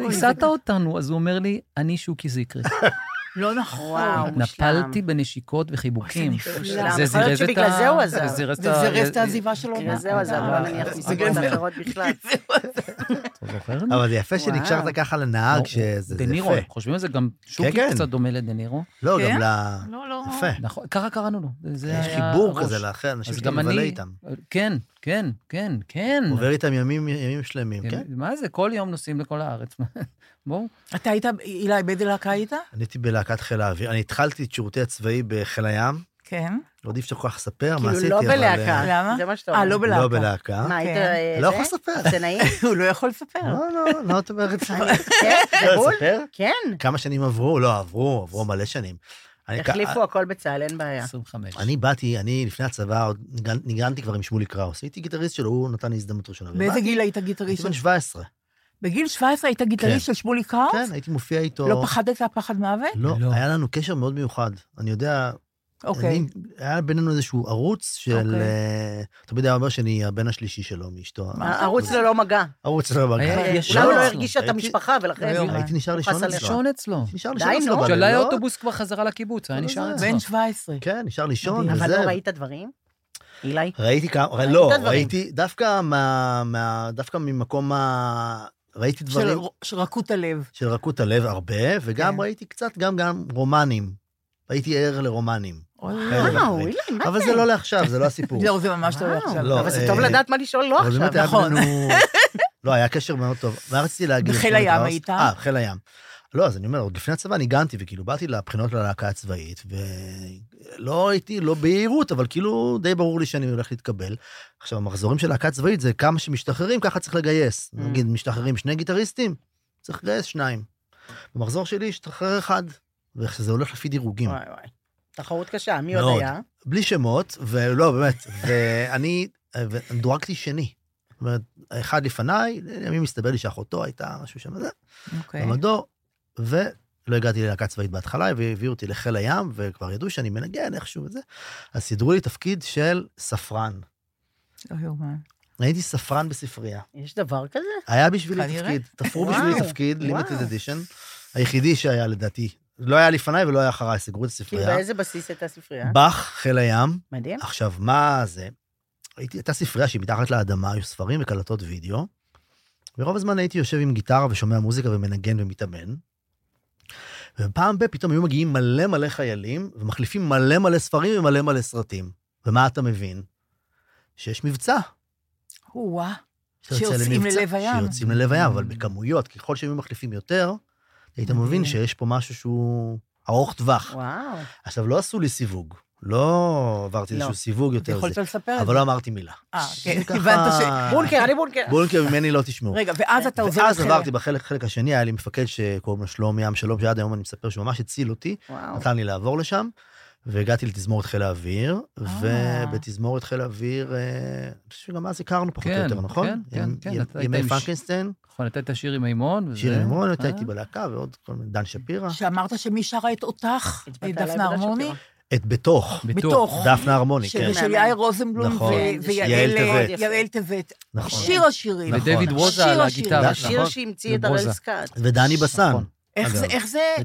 הסעת אותנו. אז הוא אומר לי, אני שוקי זיקרי.
לא נכון.
וואו, מושלם.
נפלתי בנשיקות וחיבוקים.
נפלא.
זה עזב.
זה זירז את
זה
ה...
זירז את העזיבה שלו.
בגלל זה הוא עזב, לא נניח מסיבות אחרות בכלל.
אבל זה יפה. שנקשרת ככה לנהג, שזה זה יפה.
חושבים על זה גם שוקי
כן.
קצת דומה לדה נירו.
לא,
כן?
גם ל...
לא, לא.
יפה.
נכון, ככה קראנו לו. זה
יש חיבור. כזה לאחר, אנשים שאתה מבלה. איתם.
כן, כן, כן, כן.
עובר איתם ימים ימים שלמים, כן?
מה זה, כל יום נוסעים לכל הארץ. בואו.
אתה היית, אילי, באיזה להקה היית?
אני הייתי בלהקת חיל האוויר. אני התחלתי את שירותי הצבאי בחיל הים,
כן.
עוד אי אפשר כל כך לספר מה
כאילו
עשיתי,
לא
אבל...
בלהקה.
למה?
זה מה שאתה
אה,
אומר.
לא בלהקה.
לא בלהקה.
מה, היית...
כן.
אה,
לא
זה?
יכול לספר.
אפסנאי?
הוא לא יכול לספר.
לא, לא, לא, את אומרת.
כן,
לא,
זה בול? כן.
כמה שנים עברו? לא, עברו, עברו מלא שנים.
החליפו הכל בצה"ל, אין בעיה.
25.
אני באתי, אני לפני הצבא, ניגנתי כבר עם שמולי קראוס. הייתי גיטריסט שלו, הוא נתן לי הזדמנות ראשונה.
באיזה גיל היית
הייתי
גיטריסט?
בן 17.
בגיל 17 היית
כן.
גיטריסט של שמולי קראוס?
כן, הייתי מופיע איתו.
לא פחדת פחד מוות?
לא,
לא.
היה לנו קשר מאוד מיוחד. אני יודע,
אוקיי.
אני- היה בינינו איזשהו ערוץ של...
אוקיי.
אה, תמיד היה אומר שאני הבן השלישי שלו מאשתו.
הערוץ ללא מגע.
ערוץ לא מגע.
היה-
אה, אולי הוא לא. הרגיש שאתה
הייתי-
משפחה, ולכן...
לא,
הייתי נשאר לישון. אצלו.
לישון אצלו.
נשאר
די,
לישון אצלו
נו.
בלילות.
כשעלה האוטובוס כבר חזרה לקיבוץ, היה
כל
נשאר. אצלו.
בן 17.
כן, נשאר לישון,
מדהים.
אבל
וזה.
לא ראית דברים? אילי?
ראיתי כמה, לא. ראיתי דווקא מה- מה- דווקא ממקום ה... ראיתי דברים
של רכות הלב.
של רכות הלב הרבה, וגם
כן.
ראיתי קצת גם גם רומנים. הייתי ער לרומנים.
וואו. אילי, מה
אבל
זה?
זה לא לעכשיו, זה לא הסיפור.
לא, זה ממש לא
וואו,
עכשיו.
לא,
אבל זה
אה,
טוב לדעת מה לשאול לא עכשיו.
נכון.
לא, היה קשר מאוד טוב. מה רציתי להגיד?
בחיל הים? היית?
אה, חיל הים. לא, אז אני אומר, עוד לפני הצבא ניגנתי, וכאילו באתי לבחינות ללהקה הצבאית, ולא הייתי, לא ביהירות, אבל כאילו די ברור לי שאני הולך להתקבל. עכשיו, המחזורים של להקה צבאית זה כמה שמשתחררים, ככה צריך לגייס.
Mm.
נגיד, משתחררים שני גיטריסטים, צריך לגייס שניים. במחזור שלי השתחרר אחד, וזה הולך לפי דירוגים.
וואי וואי. תחרות קשה, מי עוד
מאוד.
היה?
בלי שמות, ולא, באמת, ואני דורגתי שני. זאת אומרת, אחד לפניי, לימים הסתבר לי שאחותו הייתה משהו שם וזה,
אוקיי.
במדור, ולא הגעתי ללהקה צבאית בהתחלה, והביאו אותי לחיל הים, וכבר ידעו שאני מנגן איכשהו וזה, אז סידרו לי תפקיד של ספרן.
לא יאומן.
הייתי ספרן בספרייה.
יש דבר כזה?
היה בשבילי. תפקיד, תפרו בשבילי תפקיד,
וואו.
לימיטד אדישן, היחידי שהיה לדעתי. לא היה לפניי ולא היה אחריי, סגרו את
כאילו,
הספרייה.
באיזה בסיס הייתה ספרייה?
באך, חיל הים,
מדהים.
עכשיו, מה זה? הייתי, הייתה ספרייה שהיא מתחת לאדמה, היו ספרים וקלטות וידאו, ורוב הזמן הייתי יושב עם גיטרה ושומע מוזיקה ומנגן ומתאמן. ופעם ב- פתאום היו מגיעים מלא מלא חיילים, ומחליפים מלא מלא ספרים ומלא מלא סרטים. ומה אתה מבין? שיש מבצע.
או-אה.
שיוצא
שיוצאים ללב הים.
שיוצאים ללב הים, אבל בכמויות, ככל שהם מחליפים יותר, היית. מבין שיש פה משהו שהוא ארוך טווח.
וואו.
עכשיו, לא עשו לי סיווג. לא עברתי
לא.
איזשהו סיווג יותר
יכולת לספר את
אבל
זה.
לא אמרתי מילה.
אה, כן, הבנת ש...
בונקר, אני בונקר.
בונקר ממני לא תשמעו.
רגע, ואז אתה עוזר
ואז עברתי בחלק חלק השני, היה לי מפקד שקוראים לו שלומי ים שלום, שעד היום אני מספר שהוא ממש הציל אותי,
וואו.
נתן לי לעבור לשם, והגעתי לתזמורת חיל האוויר,
אה.
ובתזמורת חיל האוויר, אה, אני חושב שגם אז הכרנו פחות או
כן,
יותר, נכון?
כן, כן,
עם-
כן,
עם- ימי
עם ש-
פרנקנסטיין,
נכון, היית שיר עם מימון. וזה-
שיר מימון, אתה
אה?
הייתי בלהקה, ועוד כל מיני, דן שפירא.
שאמרת שמי שרה את אותך,
עליי
דפנה הרמוני?
את בתוך,
בתוך.
דפנה הרמוני, כן.
של יאיר רוזנבלום
נכון.
ויעל
יעל טבת. נכון.
שיר השירים.
נכון.
ודייוויד ווזה
שיר
על
השירים.
הגיטרה.
נכון.
השיר שהמציא את. הראל סקאט.
ודני בסן.
נכון.
איך. זה,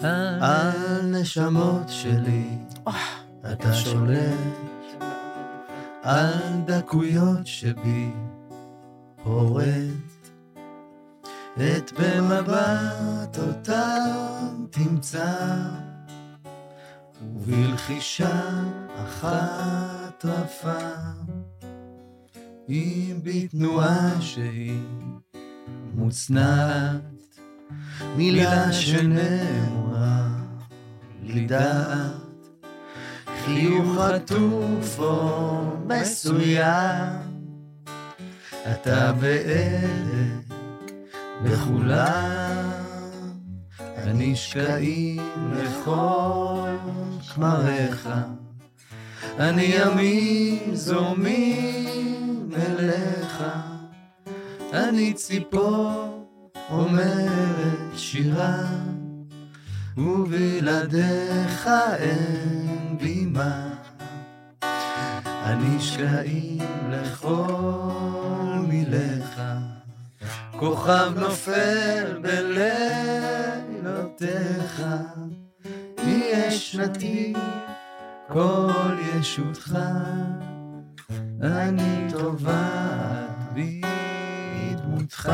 על נשמות שלי, אתה שולט, על דקויות שבי. פורט, את במבט אותם תמצא, ובלחישה אחת רפה, אם בתנועה שהיא מוצנעת, מילה שנאמרה לי דעת, חיוך עטוף או מסוים, אתה באלה בכולם, הנשקעים לכל כמריך, אני ימים זורמים אליך, אני ציפור אומרת שירה, ובלעדיך אין בימה. הנשקעים לכל מילך, כוכב נופל בלילותיך, יהיה שנתי כל ישותך, אני טובעת בדמותך.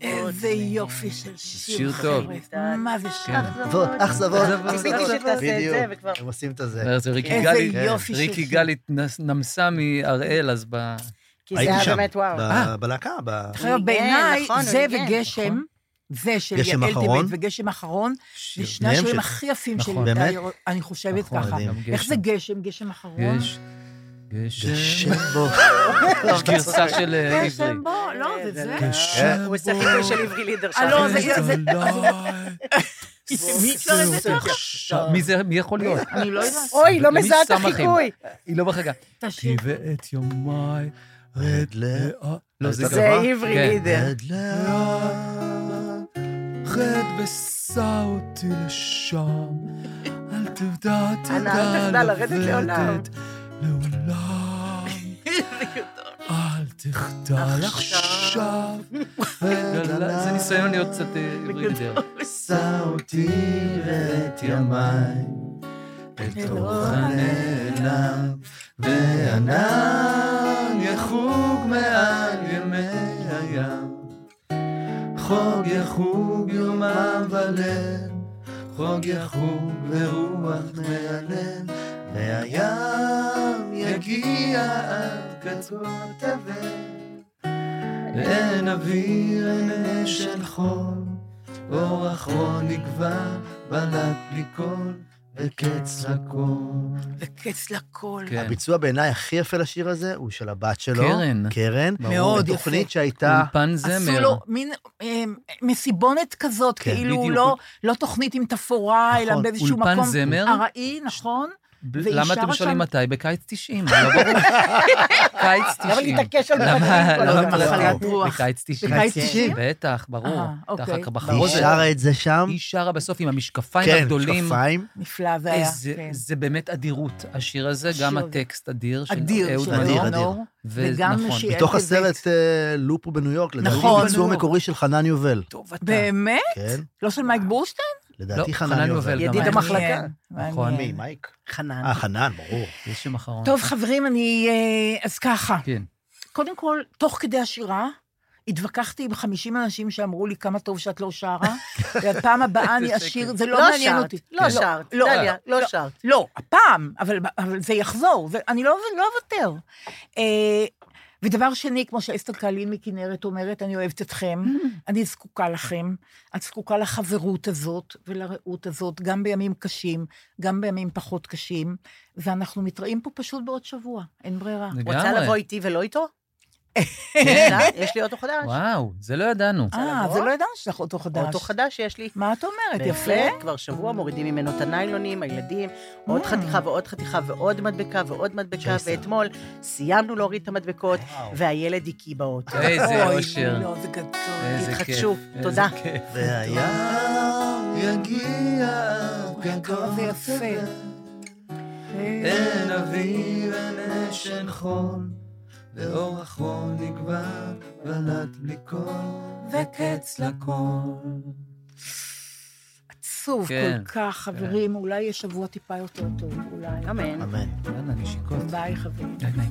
איזה יופי של שיר,
שיר טוב.
חבר'ה. מה זה שיר?
אכזבות, אכזבות,
אכזבות.
ציפיתי שתעשה את. זה, וכבר...
הם עושים את זה.
זה ריקי
איזה
גלי,
יופי של
ריקי
שיר.
גלי נס- נמסה מהראל, אז ב...
כי זה היה באמת וואו.
ב-
אה.
בלהקה, ב-
ניגן,
בעיניי,
נכון,
זה וגשם,
נכון.
זה של
גשם
יעל
אחרון?
וגשם אחרון, זה שני השירים
של-
הכי יפים שלי.
נכון.
באמת?
אני חושבת ככה. איך זה.
גשם?
גשם אחרון?
גשם,
גשם בו.
יש גרסה של אה, עברי.
גשם בו? לא, זה זה.
כן.
הוא עושה חיקוי של עברי לידר
אה, לא, זה... זה- מי זה?
מי זה, מי יכול להיות?
אני לא יודעת.
אוי, לא מזהה את
שם?
החיקוי.
היא לא בחגה.
תשאיר.
ואת יומיי
רד ל...
לא, זה
זה
גבוה.
עברי
כן.
לידר.
רד לאט.
רד ושא אותי לשם, אל תדע,
תחדל לרדת לעולם.
לעולם. אל תחדל עכשיו. לא, לא, זה ניסיון להיות קצת אה, עברי לידר.
שא אותי ואת ימיי אל תוך הנעלם, וענן יחוג מעל ימי הים. חוג יחוג יומם וליל, חוג יחוג ורוח והים יגיע עד קצות תבל. ואין אוויר, אין אש של חול, אור אחרון נגבה, בלט בלי קול, וקץ לכל.
וקץ לכל.
כן.
הביצוע בעיניי הכי יפה לשיר הזה הוא של הבת שלו.
קרן.
קרן.
מאוד יפה.
תוכנית שהייתה...
אולפן
עשו
זמר.
לו מין אה, מסיבונת כזאת,
כן,
כאילו
בדיוק.
לא- לא תוכנית עם תפאורה, אלא
נכון.
באיזשהו
אולפן
מקום
זמר.
ארעי, נכון?
למה אתם שואלים מתי? בקיץ 90, לא ברור. קיץ 90.
למה להתעקש על הזמן?
מחלת? רוח.
בקיץ 90.
בקיץ 90?
בטח, ברור.
אה,
אחר
אוקיי.
כך
היא
בחרוזת.
שרה את זה שם.
היא שרה בסוף עם המשקפיים
כן,
הגדולים.
משקפיים.
נפלא זה היה. כן.
זה באמת אדירות, השיר הזה, גם. הטקסט אדיר של
אדיר,
אהוד מנור.
אדיר.
נור,
ו-
וגם
נכון.
מתוך. הסרט אה, לופו בניו יורק, לדעתי
נכון.
ביצוע מקורי של חנן יובל.
טוב אתה.
באמת?
כן,
לא של מייק בורשטיין?
לדעתי
לא,
חנן
חנן
יובל.
ידיד. המחלקה.
נכון.
מי, מייק?
חנן.
אה, חנן, ברור.
גשם אחרון.
טוב, חברים, אני... אה, אז ככה,
כן.
קודם כל, תוך כדי השירה, התווכחתי עם 50 אנשים שאמרו לי כמה טוב שאת לא שרה, והפעם הבאה אני אשיר. זה לא
לא
מעניין אותי.
לא שרת.
לא,
דליה, לא
לא.
שרת.
לא, הפעם, אבל, אבל זה יחזור, אני לא לא אוותר. ודבר שני, כמו שאסתר קהלין מכנרת אומרת, אני אוהבת אתכם, אני זקוקה לכם, את זקוקה לחברות הזאת ולרעות הזאת, גם בימים קשים, גם בימים פחות קשים, ואנחנו מתראים פה פשוט בעוד שבוע, אין ברירה.
רוצה
לגמרי.
לבוא איתי ולא איתו? יש לי אוטו חדש.
וואו, זה לא ידענו.
אה? זה לא ידענו שיש לך אוטו חדש.
אוטו חדש שיש לי.
מה את אומרת? יפה.
כבר שבוע מורידים ממנו את הניילונים, הילדים, עוד
Mm.
חתיכה ועוד חתיכה ועוד מדבקה ועוד מדבקה. ואתמול סיימנו להוריד את המדבקות. והילד הקיא באוטו.
איזה אושר.
לא.
איזה כיף.
התחדשו. תודה.
והים יגיע
זה יפה.
אין אוויר, אין אש, אין חול, ואור אחרון נגבה, בלט בלי קול, וקץ לכל.
עצוב
כן,
כל כך, חברים, אולי יהיה שבוע טיפה יותר טוב, אולי.
אמן.
אמן.
יאללה, נשיקות.
ביי, חברים.
ביי ביי.